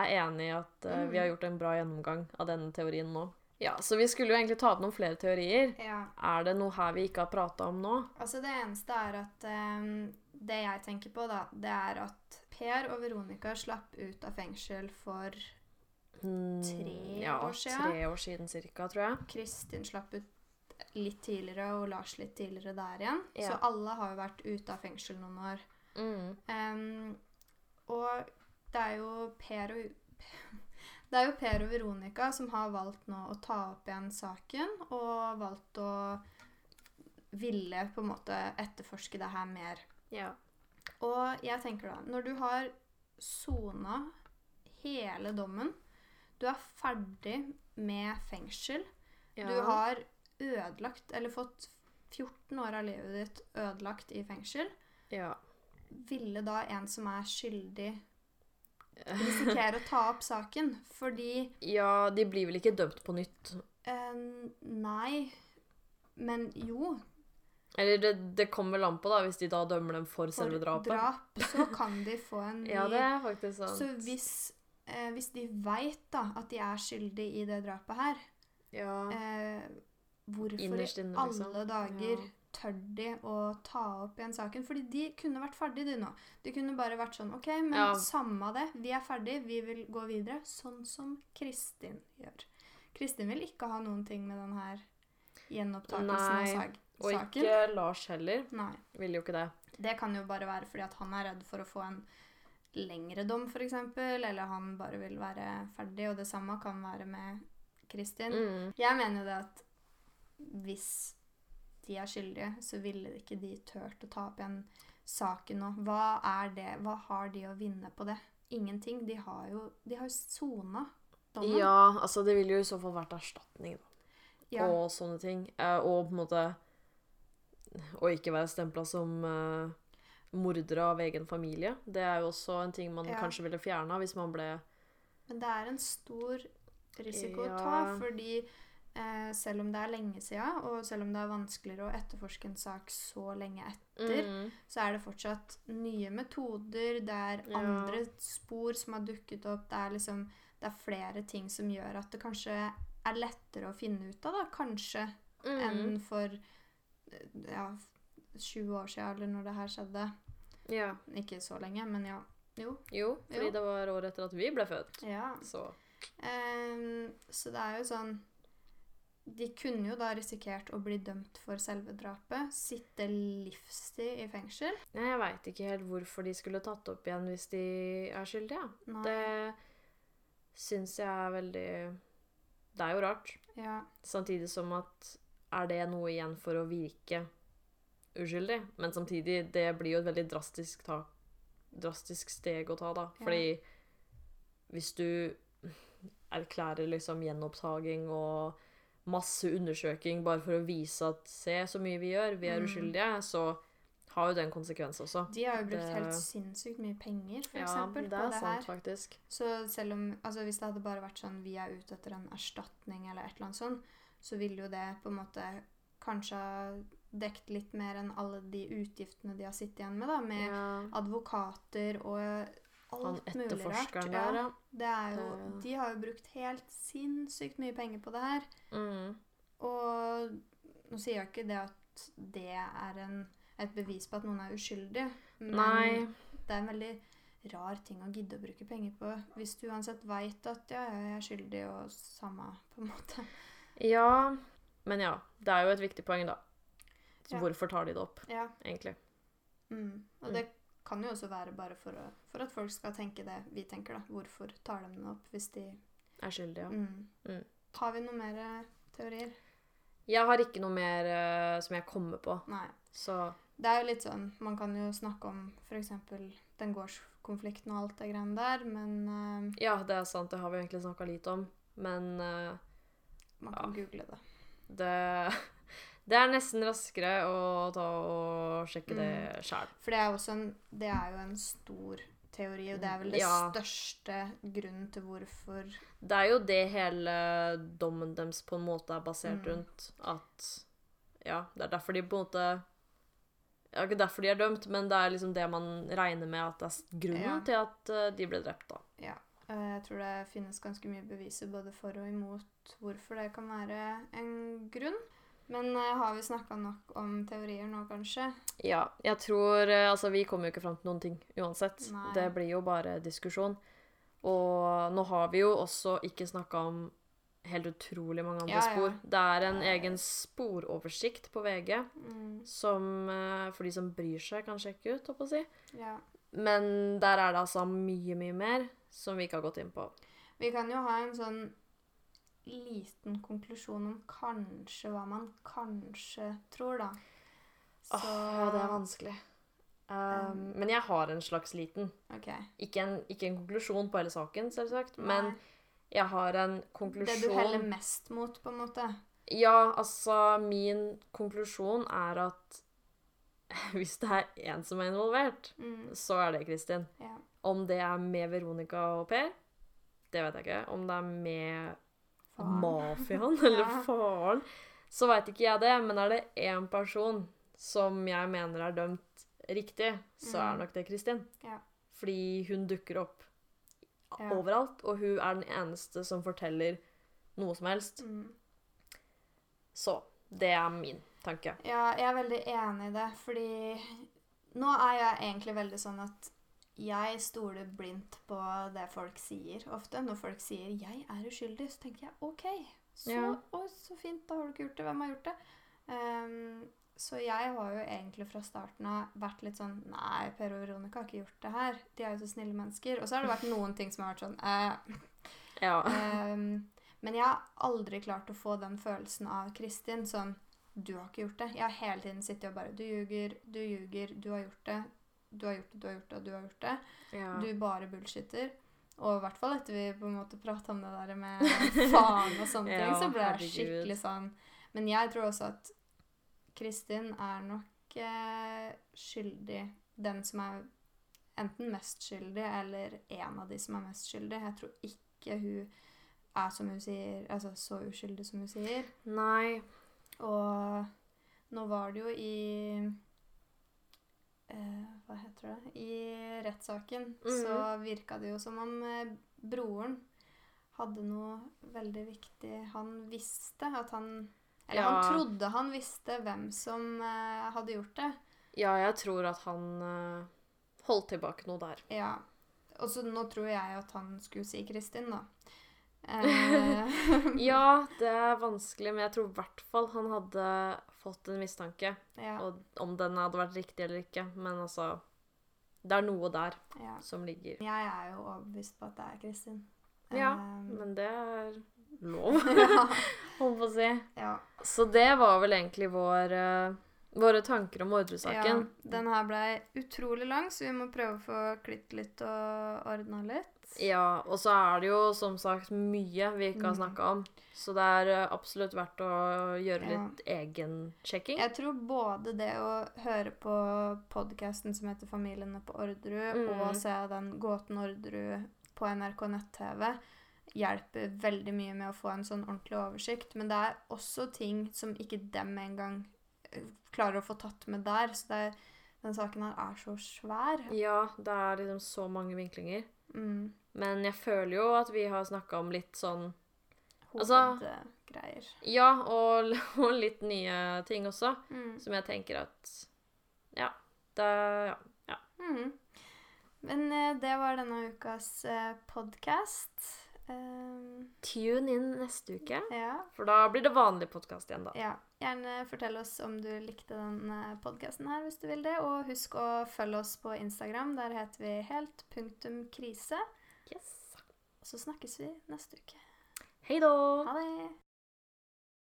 er enig i at uh, Mm. vi har gjort en bra gjennomgang av denne teorien nå. Ja, Så vi skulle jo egentlig ta opp noen flere teorier. Ja. Er det noe her vi ikke har prata om nå? Altså, det eneste er at um, Det jeg tenker på, da, det er at Per og Veronica slapp ut av fengsel for tre Tre ja, år siden? Tre år siden cirka, tror jeg. Kristin slapp ut litt tidligere, og Lars litt tidligere der igjen. Ja. Så alle har jo vært ute av fengsel noen år. Mm. Um, og det er jo Per og (laughs) Det er jo Per og Veronica som har valgt nå å ta opp igjen saken, og valgt å ville på en måte etterforske det her mer. Ja. Og jeg tenker da, når du har sona hele dommen, du er ferdig med fengsel, ja. du har ødelagt, eller fått 14 år av livet ditt ødelagt i fengsel, ja. Ville da en som er skyldig risikere å ta opp saken? Fordi ja, de blir vel ikke dømt på nytt? Uh, Nei. Men jo. Eller det, det kommer vel an på, da, hvis de da dømmer dem for, For selve drapet. drap så kan de få en ny (laughs) Ja, det er faktisk sant. Så hvis, uh, hvis de veit da at de er skyldige i det drapet her, ja. Uh, hvorfor i liksom. alle dager Ja. Tør de å ta opp igjen saken? Fordi de kunne vært ferdig, de nå. De kunne bare vært sånn OK, men Ja. samme det. Vi er ferdig, vi vil gå videre. Sånn som Kristin gjør. Kristin vil ikke ha noen ting med den her gjenopptakelsen av Nei, sag Og ikke Lars heller. Nei. Vil jo ikke det. Det kan jo bare være fordi at han er redd for å få en lengre dom, f.eks., eller han bare vil være ferdig, og det samme kan være med Kristin. Mm. Jeg mener jo det at hvis de er skyldige, så ville ikke de tørt å ta opp igjen saken nå. Hva er det? Hva har de å vinne på det? Ingenting. De har jo De har sona dommen. Ja, altså det ville jo i så fall vært erstatning da. Ja. og sånne ting. Eh, og på en måte Å ikke være stempla som uh, mordere av egen familie. Det er jo også en ting man Ja. kanskje ville fjerna hvis man ble Men det er en stor risiko å Ja. ta, fordi eh, selv om det er lenge siden, og selv om det er vanskeligere å etterforske en sak så lenge etter, Mm. så er det fortsatt nye metoder, det er Ja. andre spor som har dukket opp, det er liksom det er flere ting som gjør at det kanskje er lettere å finne ut av, da, kanskje, Mm. enn for eh, ja, 20 år siden, eller når det her skjedde. Ja. Ikke så lenge, men ja. Jo. Jo, fordi Jo. det var året etter at vi ble født. Ja. Så Eh, så det er jo sånn De kunne jo da risikert å bli dømt for selve drapet. Sitte livstid i fengsel. Jeg veit ikke helt hvorfor de skulle tatt opp igjen hvis de er skyldige. Nei. Det syns jeg er veldig Det er jo rart. Ja. Samtidig som at er det noe igjen for å virke uskyldig? Men samtidig, det blir jo et veldig drastisk, ta, drastisk steg å ta, da. Ja. Fordi hvis du erklærer liksom gjenopptaking og masse undersøking bare for å vise at se så mye vi gjør, vi er Mm. uskyldige, så har jo det en konsekvens også. De har jo brukt Det- helt sinnssykt mye penger, for Ja, eksempel, det på det sant, her. faktisk. Så selv om Altså hvis det hadde bare vært sånn vi er ute etter en erstatning eller et eller annet sånt, så ville jo det på en måte kanskje dekt litt mer enn alle de utgiftene de har sittet igjen med, da, med Ja. advokater og alt mulig rart. der, ja. Det er jo, de har jo brukt helt sinnssykt mye penger på det her. Mm. Og nå sier jeg ikke det at det er en, et bevis på at noen er uskyldig, men Nei. det er en veldig rar ting å gidde å bruke penger på hvis du uansett veit at ja, ja, jeg er skyldig og samme, på en måte. Ja, men ja. Det er jo et viktig poeng, da. Så Ja. hvorfor tar de det opp, Ja. egentlig? Mm. Og Mm. det kan jo også være bare for, å, for at folk skal tenke det vi tenker, da. Hvorfor tar de den opp hvis de Er skyldige, ja. mm. Mm. Har vi noe mer eh, teorier? Jeg har ikke noe mer uh, som jeg kommer på, Nei. så Det er jo litt sånn Man kan jo snakke om f.eks. den gårdskonflikten og alt det greiene der, men uh, Ja, det er sant, det har vi egentlig snakka litt om, men uh, man kan google det. det (laughs) Det er nesten raskere å ta og sjekke det Mm. sjæl. For det er, også en, det er jo en stor teori, og det er vel det Ja. største grunnen til hvorfor Det er jo det hele dommen deres på en måte er basert Mm. rundt. At Ja, det er derfor de på en måte ja, Ikke derfor de er dømt, men det er liksom det man regner med at det er grunnen Ja. til at eh, de ble drept, da. Ja. eh, Jeg tror det finnes ganske mye beviser både for og imot hvorfor det kan være en grunn. Men uh, har vi snakka nok om teorier nå, kanskje? Ja, jeg tror uh, Altså, vi kommer jo ikke fram til noen ting uansett. Nei. Det blir jo bare diskusjon. Og nå har vi jo også ikke snakka om helt utrolig mange andre Ja, ja. spor. Det er en egen sporoversikt på VG Mm, som uh, for de som bryr seg, kan sjekke ut, holdt på å si. ja. Men der er det altså mye, mye mer som vi ikke har gått inn på. Vi kan jo ha en sånn liten konklusjon om kanskje hva man kanskje tror, da. Så Åh, det er vanskelig. Um, men jeg har en slags liten. Okay. Ikke en, ikke en konklusjon på hele saken, selvsagt, Nei. men jeg har en konklusjon Det du heller mest mot, på en måte. Ja, altså Min konklusjon er at (laughs) hvis det er én som er involvert, Mm, så er det Kristin. ja. Om det er med Veronica og Per, det vet jeg ikke. Om det er med. Mafiaen (laughs) eller Ja. faren, så veit ikke jeg det. Men er det én person som jeg mener er dømt riktig, så er Mm. nok det Kristin. Ja. Fordi hun dukker opp Ja. overalt, og hun er den eneste som forteller noe som helst. Mm. Så det er min tanke. Ja, jeg er veldig enig i det, fordi nå er jeg egentlig veldig sånn at jeg stoler blindt på det folk sier ofte. Når folk sier 'jeg er uskyldig', så tenker jeg 'OK, så, Ja. å, så fint, da har du ikke gjort det. Hvem har gjort det?' Um, så jeg har jo egentlig fra starten av vært litt sånn 'Nei, Per og Veronica har ikke gjort det her. De er jo så snille mennesker.' Og så har det vært noen ting som har vært sånn (laughs) eh, Ja. um, men jeg har aldri klart å få den følelsen av Kristin sånn Du har ikke gjort det. Jeg har hele tiden sittet og bare Du ljuger, du ljuger, du har gjort det. Du har gjort det, du har gjort det, du har gjort det. ja. Du bare bullshitter. Og i hvert fall etter vi på en måte prata om det der med (laughs) faen og sånne Ja, ting, så ble jeg skikkelig sånn Men jeg tror også at Kristin er nok eh, skyldig. Den som er enten mest skyldig, eller en av de som er mest skyldig. Jeg tror ikke hun er som hun sier, altså så uskyldig som hun sier. Nei. Og nå var det jo i Hva heter det? I rettssaken så virka det jo som om eh, broren hadde noe veldig viktig Han visste at han Eller Ja. han trodde han visste hvem som eh, hadde gjort det. Ja, jeg tror at han eh, holdt tilbake noe der. Ja. Og så nå tror jeg at han skulle si Kristin, da. Eh, (laughs) Ja, det er vanskelig, men jeg tror i hvert fall han hadde fått en mistanke. ja, Og om den hadde vært riktig eller ikke. Men altså Det er noe der ja. som ligger. Jeg er jo overbevist på at det er Kristin. Ja, um, men det er lov, (laughs) (laughs) holdt på å si. ja. Så det var vel egentlig vår, eh, våre tanker om Ja, den her blei utrolig lang, så vi må prøve å få klitt litt og ordna litt. Ja, og så er det jo som sagt mye vi ikke har Mm. snakka om. Så det er eh, absolutt verdt å gjøre Ja. litt egensjekking. Jeg tror både det å høre på podkasten som heter 'Familiene på Orderud', Mm. og se den Gåten Orderud på NRK nett-TV, hjelper veldig mye med å få en sånn ordentlig oversikt. Men det er også ting som ikke dem engang eh, klarer å få tatt med der. Så er, den saken her er så svær. Ja, det er liksom så mange vinklinger. Mm. Men jeg føler jo at vi har snakka om litt sånn Altså- Hovedgreier. Ja, og, (laughs) og litt nye ting også. Mm. Som jeg tenker at Ja. Det Ja. Mhm. Men eh, det var denne ukas podkast. Um, Tune inn neste uke, ja. for da blir det vanlig podkast igjen, da. ja. Gjerne fortell oss om du likte denne podkasten her, hvis du vil det. Og husk å følge oss på Instagram. Der heter vi helt punktum krise. Yes. Og så snakkes vi neste uke. Hei da! Ha det!